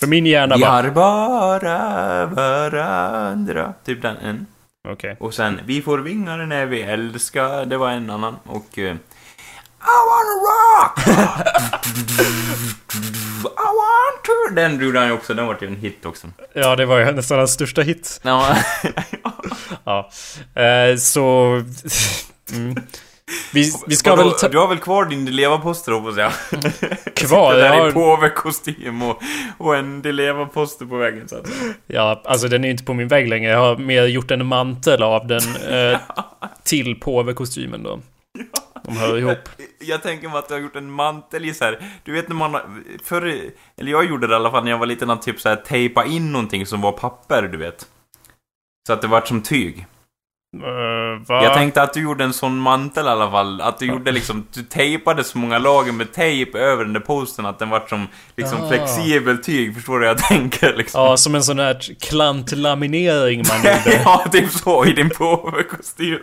För min hjärna Vi bara... har bara varandra. Typ den. En. Okej. Och sen, vi får vingar när vi älskar. Det var en annan. Och... I wanna rock! [LAUGHS] I want to... Den gjorde han ju också. Den var ju en hit också. Ja, det var ju nästan hans största hit. Ja. [LAUGHS] Ja. Eh, så... [LAUGHS] Mm. Vi, vi ska Vadå, väl ta Du har väl kvar din Deleva-poster hoppas jag? kvar... Det där Jag i har, påvekostym och, och en Deleva-poster på väggen så att säga. ja, alltså den är inte på min vägg längre. Jag har mer gjort en mantel av den eh, till påvekostymen då. De hör ihop. [LAUGHS] Jag tänker mig att du har gjort en mantel i så här. Du vet när man har- förr, eller jag gjorde det i alla fall när jag var liten, att typ så här tejpa in någonting som var papper, du vet. Så att det vart som tyg. Uh, va? Jag tänkte att du gjorde en sån mantel i alla fall. Att du gjorde liksom, du tejpade så många lager med tejp över den där posten att den vart som liksom Ah. flexibel tyg. Förstår du vad jag tänker liksom? Ja, som en sån här klantlaminering man [LAUGHS] gjorde. ja, typ så i din påvekostym.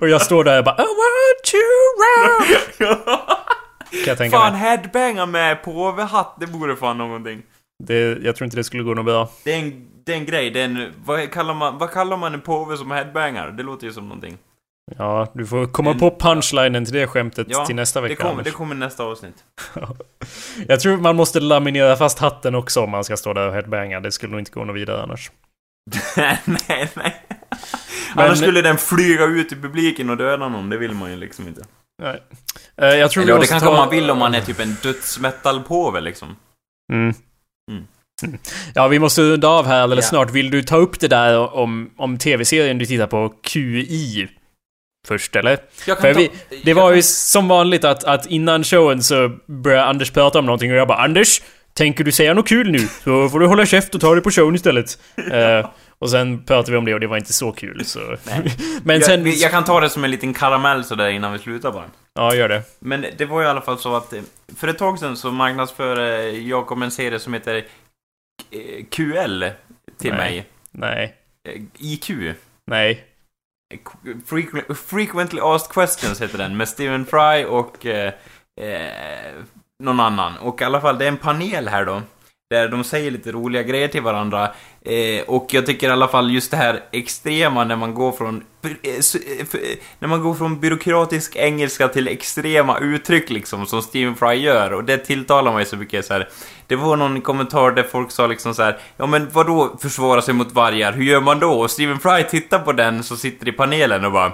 Och jag står där och bara I want you round. [LAUGHS] Kan jag tänka fan, mig. headbanga med påvehatt, det vore fan någonting. Det, jag tror inte det skulle gå något bra. Det är en, det är en grej, det är en, vad, kallar man, vad kallar man en påve som headbangar? Det låter ju som någonting. Ja, du får komma En- på punchlinen till det skämtet Ja, till nästa Det vecka. kommer, Anders. det kommer nästa avsnitt. Jag tror man måste laminera fast hatten också om man ska stå där och headbanga. Det skulle nog inte gå något vidare annars. [LAUGHS] nej, nej. Men- Annars skulle den flyga ut i publiken och döda någon, det vill man ju liksom inte. Nej. Eh, Jag tror Eller vi ja, det måste kanske ta... man vill om man är typ en dödsmetallpåve liksom. Mm. Mm. [LAUGHS] Ja, vi måste runda av här alldeles Ja. snart. Vill du ta upp det där om, om tv-serien du tittar på, QI? Först, eller? Jag För vi, det var jag ju som vanligt att, att innan showen så började Anders prata om någonting och jag bara Anders, tänker du säga något kul nu? Så får du hålla käft och ta det på showen istället. [LAUGHS] Eh, Och sen pratade vi om det och det var inte så kul så... [LAUGHS] Men Jag, sen... jag kan ta det som en liten karamell sådär innan vi slutar bara. Ja, gör det. Men det var i alla fall så att eh, för ett tag sedan så marknadsförde Jakob en serie som heter QL till Nej. mig. Nej. Eh, IQ. Nej. Frequent, Frequently Asked Questions heter den, med Stephen Fry och eh, eh, någon annan. Och i alla fall, det är en panel här då. Där de säger lite roliga grejer till varandra. Eh, och jag tycker i alla fall just det här extrema när man går från... Eh, eh, eh, när man går från byråkratisk engelska till extrema uttryck liksom, som Stephen Fry gör. Och det tilltalar mig så mycket så här. Det var någon kommentar där folk sa liksom så här. Ja men vadå försvara sig mot vargar? Hur gör man då? Och Stephen Fry tittar på den som sitter i panelen och bara...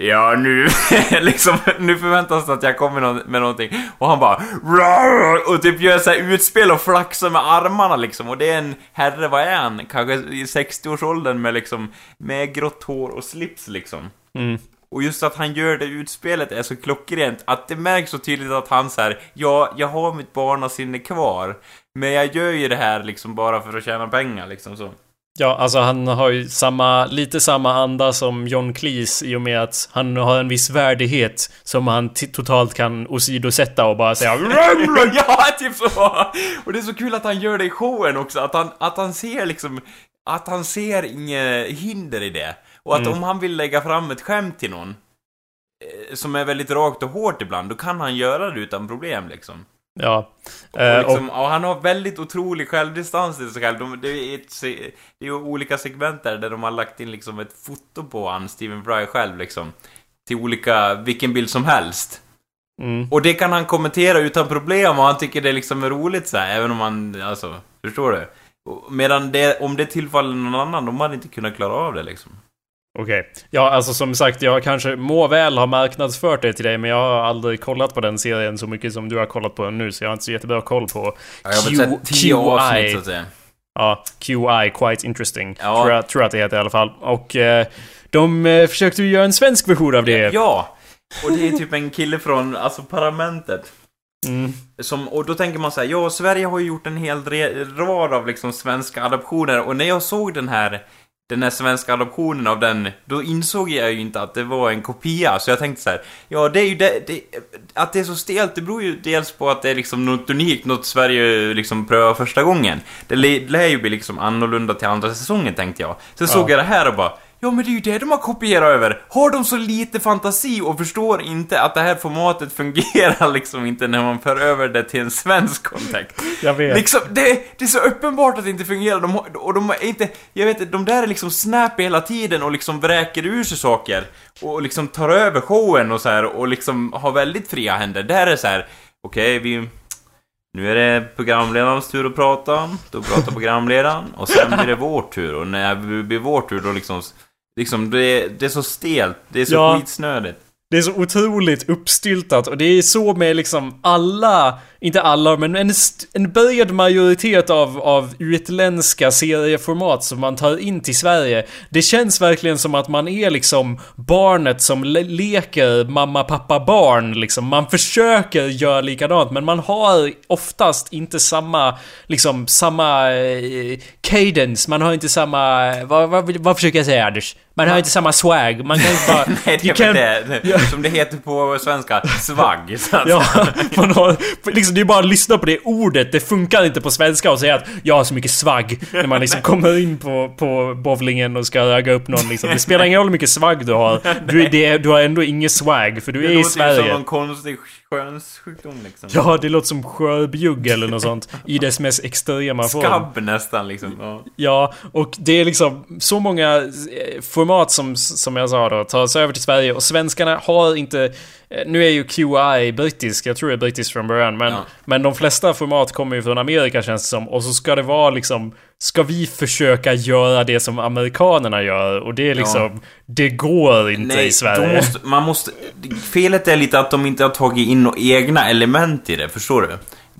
Ja, nu, [LAUGHS] liksom, nu förväntas det att jag kommer med någonting. Och han bara "Rar!" och typ gör så utspel och flaxar med armarna liksom. Och det är en herre, vad är han? Kanske i 60-årsåldern med liksom, med grått hår och slips liksom. Mm. Och just att han gör det utspelet är så klockrent, att det märks så tydligt att han så här, ja, jag har mitt barnasinne kvar. Men jag gör ju det här liksom bara för att tjäna pengar liksom så. Ja, alltså han har ju samma, lite samma anda som John Cleese i och med att han har en viss värdighet som han totalt kan åsidosätta och bara säga [LAUGHS] ja, typ så! Och det är så kul att han gör det i showen också, att han, att han ser liksom... Att han ser inget hinder i det. Och att Mm. om han vill lägga fram ett skämt till någon, eh, som är väldigt rakt och hårt ibland, då kan han göra det utan problem liksom. Ja. Och, Eh, liksom, och han har väldigt otrolig självdistans till sig själv. De, det, är ett, det är olika segment där, där de har lagt in liksom ett foto på han, Stephen Fry själv liksom. Till olika, vilken bild som helst. mm. Och det kan han kommentera utan problem och han tycker det liksom är roligt så här, även om han, alltså, förstår du? Medan det, om det tillfaller någon annan, de hade inte kunnat klara av det liksom. Okej. Ja, alltså som sagt, jag kanske må väl ha marknadsfört det till dig, men jag har aldrig kollat på den serien så mycket som du har kollat på den nu, så jag har inte så jättebra koll på Ja, jag har sett tio avsnitt så. Ja, QI, Quite Interesting. Ja. Tror, jag, tror att det heter i alla fall. Och eh, de eh, försökte ju göra en svensk version av det. Ja! Och det är typ en kille från, alltså Parlamentet. Mm. Som, och då tänker man så här, ja, Sverige har ju gjort en hel rad av liksom svenska adoptioner och när jag såg den här den här svenska adoptionen av den, då insåg jag ju inte att det var en kopia, så jag tänkte så här, ja det är ju det, det att det är så stelt, det beror ju dels på att det är liksom något unikt, något Sverige liksom prövar första gången. Det lä- lär ju bli liksom annorlunda till andra säsongen tänkte jag. Sen såg Ja. jag det här och bara, Ja men det är ju det de har kopierat över. Har de så lite fantasi och förstår inte att det här formatet fungerar [LAUGHS] liksom inte när man för över det till en svensk kontext? Jag vet. Liksom, det, det är så uppenbart att det inte fungerar. De, och de är inte, jag vet de där är liksom snappy hela tiden och liksom vräker ur sig saker. Och liksom tar över showen och så här och liksom har väldigt fria händer. Där är så här, okej vi... Nu är det programledarens tur att prata, då pratar programledaren och sen blir det vår tur och när det blir vår tur då liksom... Liksom det, det är så stelt, det är så Ja. skitsnödigt. Det är så otroligt uppstyltat och det är så med liksom alla, inte alla, men en, en bred majoritet av, av utländska serieformat som man tar in till Sverige. Det känns verkligen som att man är liksom barnet som le- leker mamma, pappa, barn liksom. Man försöker göra likadant men man har oftast inte samma, liksom samma eh, cadence. Man har inte samma, vad, vad, vad försöker jag säga Anders? Man har inte samma swag. Man kan inte bara... [LAUGHS] Nej, det är can't- det, som det heter på svenska, så att Ja, man har, liksom, det är bara att lyssna på det ordet. Det funkar inte på svenska och säga att jag har så mycket swag. När man liksom [LAUGHS] kommer in på, på bowlingen och ska ragga upp någon liksom. Det spelar ingen roll hur mycket swag du har. Du, det, du har ändå ingen swag, för du Det är i låter ju som Sverige. någon konstig skönssjukdom liksom. Ja, det låter som skörbjugg eller något sånt. I dess mest extrema form. Skabb nästan liksom. Ja. Ja, och det är liksom så många eh, format som, som jag sa då, tas över till Sverige och svenskarna har inte... eh, Nu är ju QI brittisk, jag tror det är brittiskt från början, men, Ja. men de flesta format kommer ju från Amerika känns det som. Och så ska det vara liksom... Ska vi försöka göra det som amerikanerna gör? Och det är liksom... Det går inte i Sverige. måste, man måste... Felet är lite att de inte har tagit in några egna element i det, förstår du?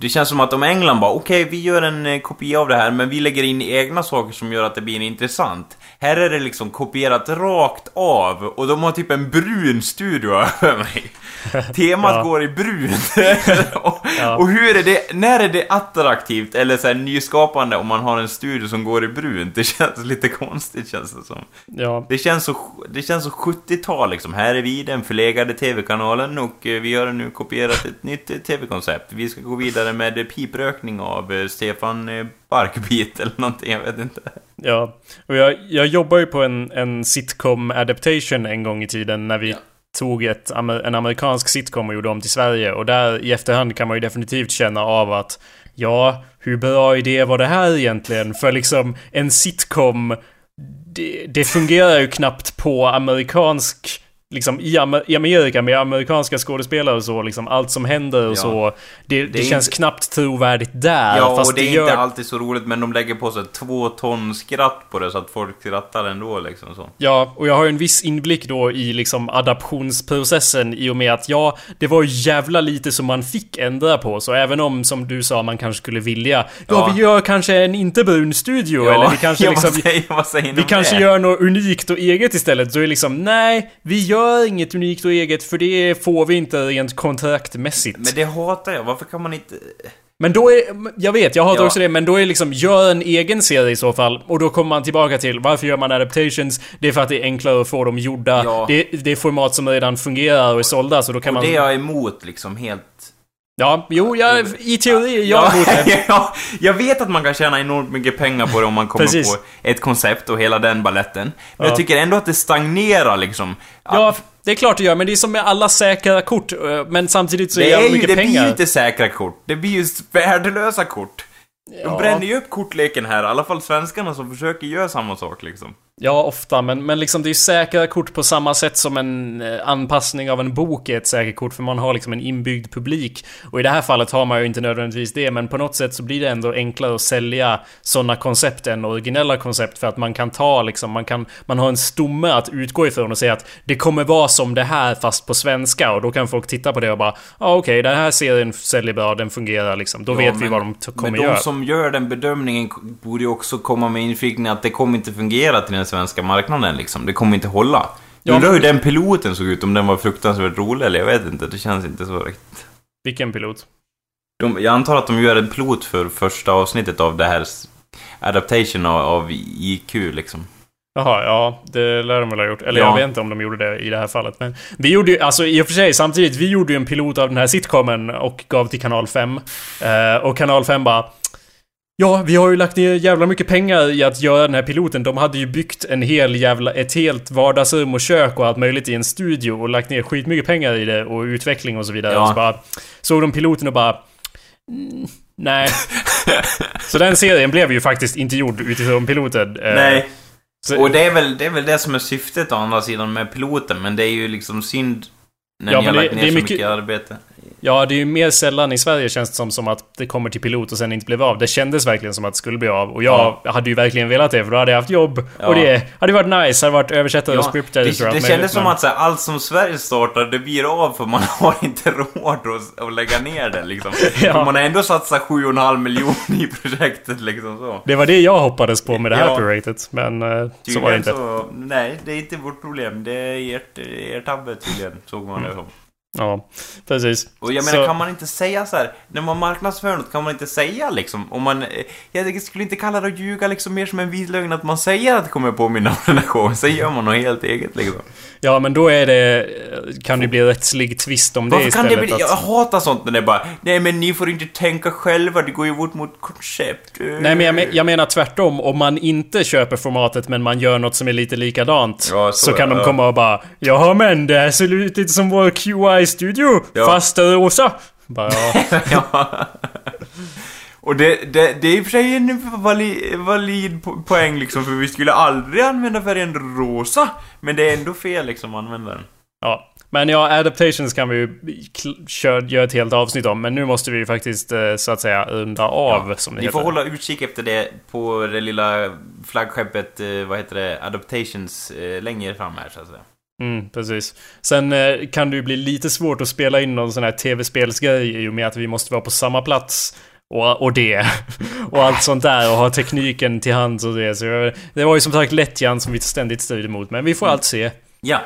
Det känns som att om England bara, okej vi gör en eh, kopia av det här, men vi lägger in egna saker som gör att det blir intressant. Här är det liksom kopierat rakt av, och de har typ en brun studio [LAUGHS] över mig. [LAUGHS] Temat Ja. går i brunt. [LAUGHS] och, Ja. och hur är det, när är det attraktivt eller så här nyskapande om man har en studio som går i brunt? Det känns lite konstigt känns det som. Ja. Det känns så, det känns så 70-tal liksom. Här är vi, den förlegade TV-kanalen och eh, vi har nu kopierat ett nytt TV-koncept. Vi ska gå vidare med eh, piprökning av eh, Stefan eh, Barkbit eller någonting, jag vet inte. Ja, och jag, jag jobbar ju på en, en sitcom adaptation en gång i tiden när vi tog ett, en amerikansk sitcom och gjorde om till Sverige. Och där i efterhand kan man ju definitivt känna av att ja, hur bra idé var det här egentligen? För liksom en sitcom, det, det fungerar ju knappt på amerikansk Liksom i, Amer- i Amerika med amerikanska skådespelare och så, liksom allt som händer och Ja. så. Det, det, är känns inte- knappt trovärdigt där. Ja, fast och det är gör inte alltid så roligt, men de lägger på sig två ton skratt på det så att folk skrattar ändå liksom så. Ja, och jag har ju en viss inblick då i liksom adaptionsprocessen i och med att ja, det var jävla lite som man fick ändra på. Så även om, som du sa, man kanske skulle vilja Ja, Ja. vi gör kanske en inte brun studio eller vi kanske [LAUGHS] ja, liksom säger, vi kanske det? gör något unikt och eget istället. Så är det liksom, nej, vi gör inget unikt och eget för det får vi inte rent kontraktmässigt. Men det hatar jag, varför kan man inte... Men då är, jag vet, jag hatar Ja. också det, men då är liksom, gör en egen serie i så fall. Och då kommer man tillbaka till, varför gör man adaptations? Det är för att det är enklare att få dem gjorda. Ja. Det, det är format som redan fungerar och är sålda, så då kan Och man... det är jag emot liksom helt... Ja, jo, jag, i teori, jag emot det. [LAUGHS] ja, jag vet att man kan tjäna enormt mycket pengar på det om man kommer Precis. på ett koncept och hela den balletten. Men Ja. jag tycker ändå att det stagnerar liksom. Ja, det är klart det gör, men det är som med alla säkra kort. eh, Men samtidigt så är det det är ju, mycket det blir pengar. ju inte säkra kort. Det blir ju värdelösa kort. De bränner ju upp kortleken här, i alla fall svenskarna som försöker göra samma sak liksom. Ja, ofta, men, men liksom det är ju säkra kort på samma sätt som en eh, anpassning av en bok är ett säkert kort, för man har liksom en inbyggd publik. Och i det här fallet har man ju inte nödvändigtvis det, men på något sätt så blir det ändå enklare att sälja sådana koncept än originella koncept, för att man kan ta liksom, man kan, man har en stomme att utgå ifrån och säga att det kommer vara som det här fast på svenska, och då kan folk titta på det och bara, ja ah, okej, den här serien säljer bra, den fungerar liksom, då Ja, vet vi men- vad de kommer göra. Som gör den bedömningen borde ju också komma med inflikningen att det kommer inte fungera till den svenska marknaden liksom. Det kommer inte hålla. Ja, undrar hur den piloten såg ut, om den var fruktansvärt rolig eller jag vet inte. Det känns inte så riktigt. Vilken pilot? De, jag antar att de gör en pilot för första avsnittet av det här adaptation av, av IQ liksom. Jaha, ja, det lär de väl ha gjort. Eller Ja. jag vet inte om de gjorde det i det här fallet. Men vi gjorde ju, alltså i och för sig, samtidigt, vi gjorde ju en pilot av den här sitcomen och gav till kanal 5. Eh, och kanal 5 bara... Ja, vi har ju lagt ner jävla mycket pengar i att göra den här piloten. De hade ju byggt en hel jävla, ett helt vardagsrum och kök och allt möjligt i en studio och lagt ner skitmycket pengar i det och utveckling och så vidare. Ja. Och så bara såg de piloten och bara... "Mm, Nej. [LAUGHS] så den serien blev ju faktiskt inte gjord utifrån piloten. Eh, Nej. så- Och det är, väl, det är väl det som är syftet å andra sidan med piloten, men det är ju liksom synd när Ja, ni har lagt ner det så mycket- mycket arbete. Ja, det är ju mer sällan i Sverige känns det som, som att det kommer till pilot och sen inte blev av. Det kändes verkligen som att det skulle bli av. Och jag hade ju verkligen velat det, för då hade jag haft jobb. Ja. Och det hade varit nice. Hade varit översättare och Ja, script det, editor och det allt kändes som att så här, allt som Sverige startar, det blir av för man [LAUGHS] har inte råd att, att lägga ner det liksom. [LAUGHS] Ja. Man har ändå satsat 7,5 miljoner i projektet liksom så. Det var det jag hoppades på med det här Ja. projektet. Men eh, så var det inte. Så, nej, det är inte vårt problem. Det är ert, er tabbe tydligen, såg man det som. Ja, precis. Och jag menar, Så- kan man inte säga så här, när man marknadsför något kan man inte säga liksom, om man... eh, Jag skulle inte kalla det att ljuga liksom mer som en vit lögn att man säger att det kommer påminna [LAUGHS] om den här showen, sen gör man något helt eget liksom. Ja, men då är det... Kan det bli rättslig tvist om det Varför kan istället. det bli... att- Jag hatar sånt när det är bara, nej men ni får inte tänka själva, det går ju bort mot koncept. Nej men jag, men jag menar tvärtom, om man inte köper formatet men man gör något som är lite likadant. Ja, så, så kan är de det. komma och bara Jaha men det här ser ut lite som vår QI-studio, Ja. fast rosa. Bara, ja. [LAUGHS] ja. Och det, det, det är i och för sig en valid, valid po- poäng liksom, för vi skulle aldrig använda färgen rosa. Men det är ändå fel liksom att använda den. ja. Men ja, adaptations kan vi ju kör, göra ett helt avsnitt om. Men nu måste vi ju faktiskt eh, så att säga runda av som det Ni heter. får hålla utkik efter det på det lilla flaggskeppet, eh, vad heter det, Adaptations, eh, längre fram här så att säga. Mm, precis. Sen eh, kan det ju bli lite svårt att spela in någon sån här tv-spelsgrej i och med att vi måste vara på samma plats. Och, och det. [LAUGHS] och allt sånt där och ha tekniken till hands och det. Så jag, det var ju som sagt lättjan som vi ständigt stod emot. Men vi får allt se. Ja.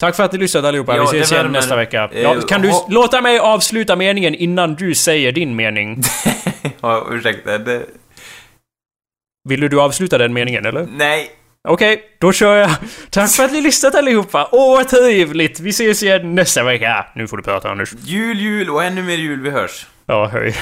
Tack för att ni lyssnade allihopa. Ja, vi ses igen nästa vecka. Eh, Ja, kan du låta mig avsluta meningen innan du säger din mening? [LAUGHS] ja ursäkta, det... Vill du avsluta den meningen eller? Nej. Okej, då kör jag. Tack för att ni lyssnat allihopa. Åh, vad trevligt. Vi ses igen nästa vecka. Nu får du prata Anders. Jul, jul och ännu mer jul, vi hörs. Ja, hej.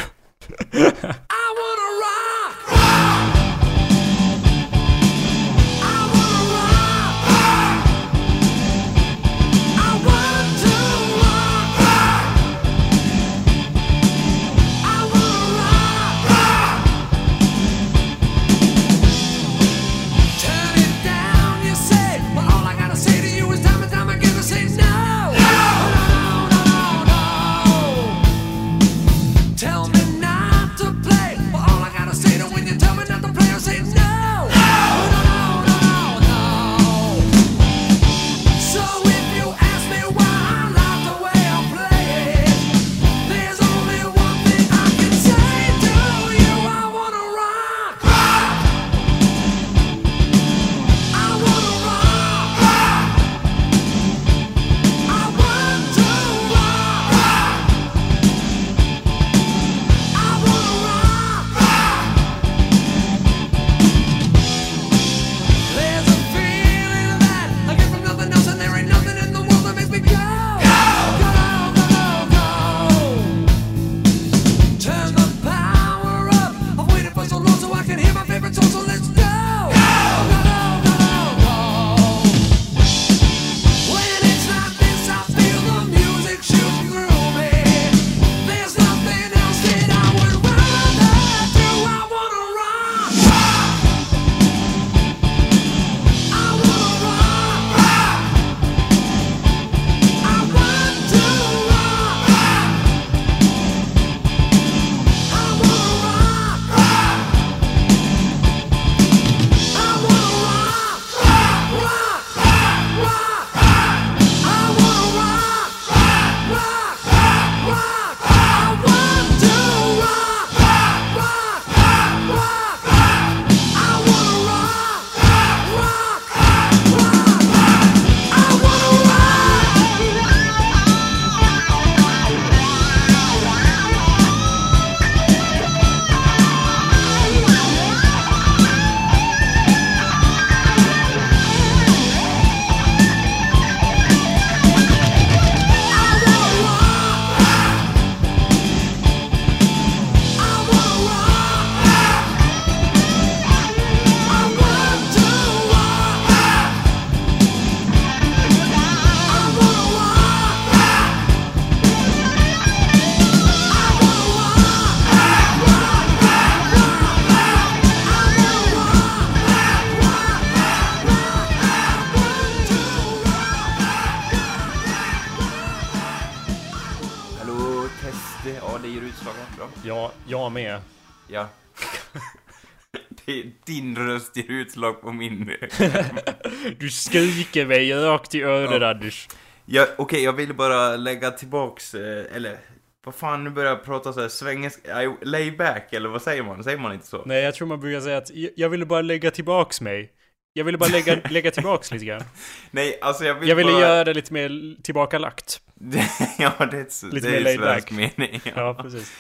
Utslag på min. [LAUGHS] Du skriker mig rakt i öronen Ja. Anders. Ja, Okej, jag ville bara lägga tillbaks, eh, eller vad fan, nu börjar jag prata så här svengelska, lay back, eller vad säger man? Säger man inte så? Nej, jag tror man brukar säga att jag- ville bara lägga tillbaks mig. Jag ville bara lägga, [LAUGHS] lägga tillbaks lite grann. Nej, alltså jag vill Jag ville bara... göra det lite mer tillbakalagt. [LAUGHS] ja, det är, Lite det mer är laid svensk back. mening. Ja, precis.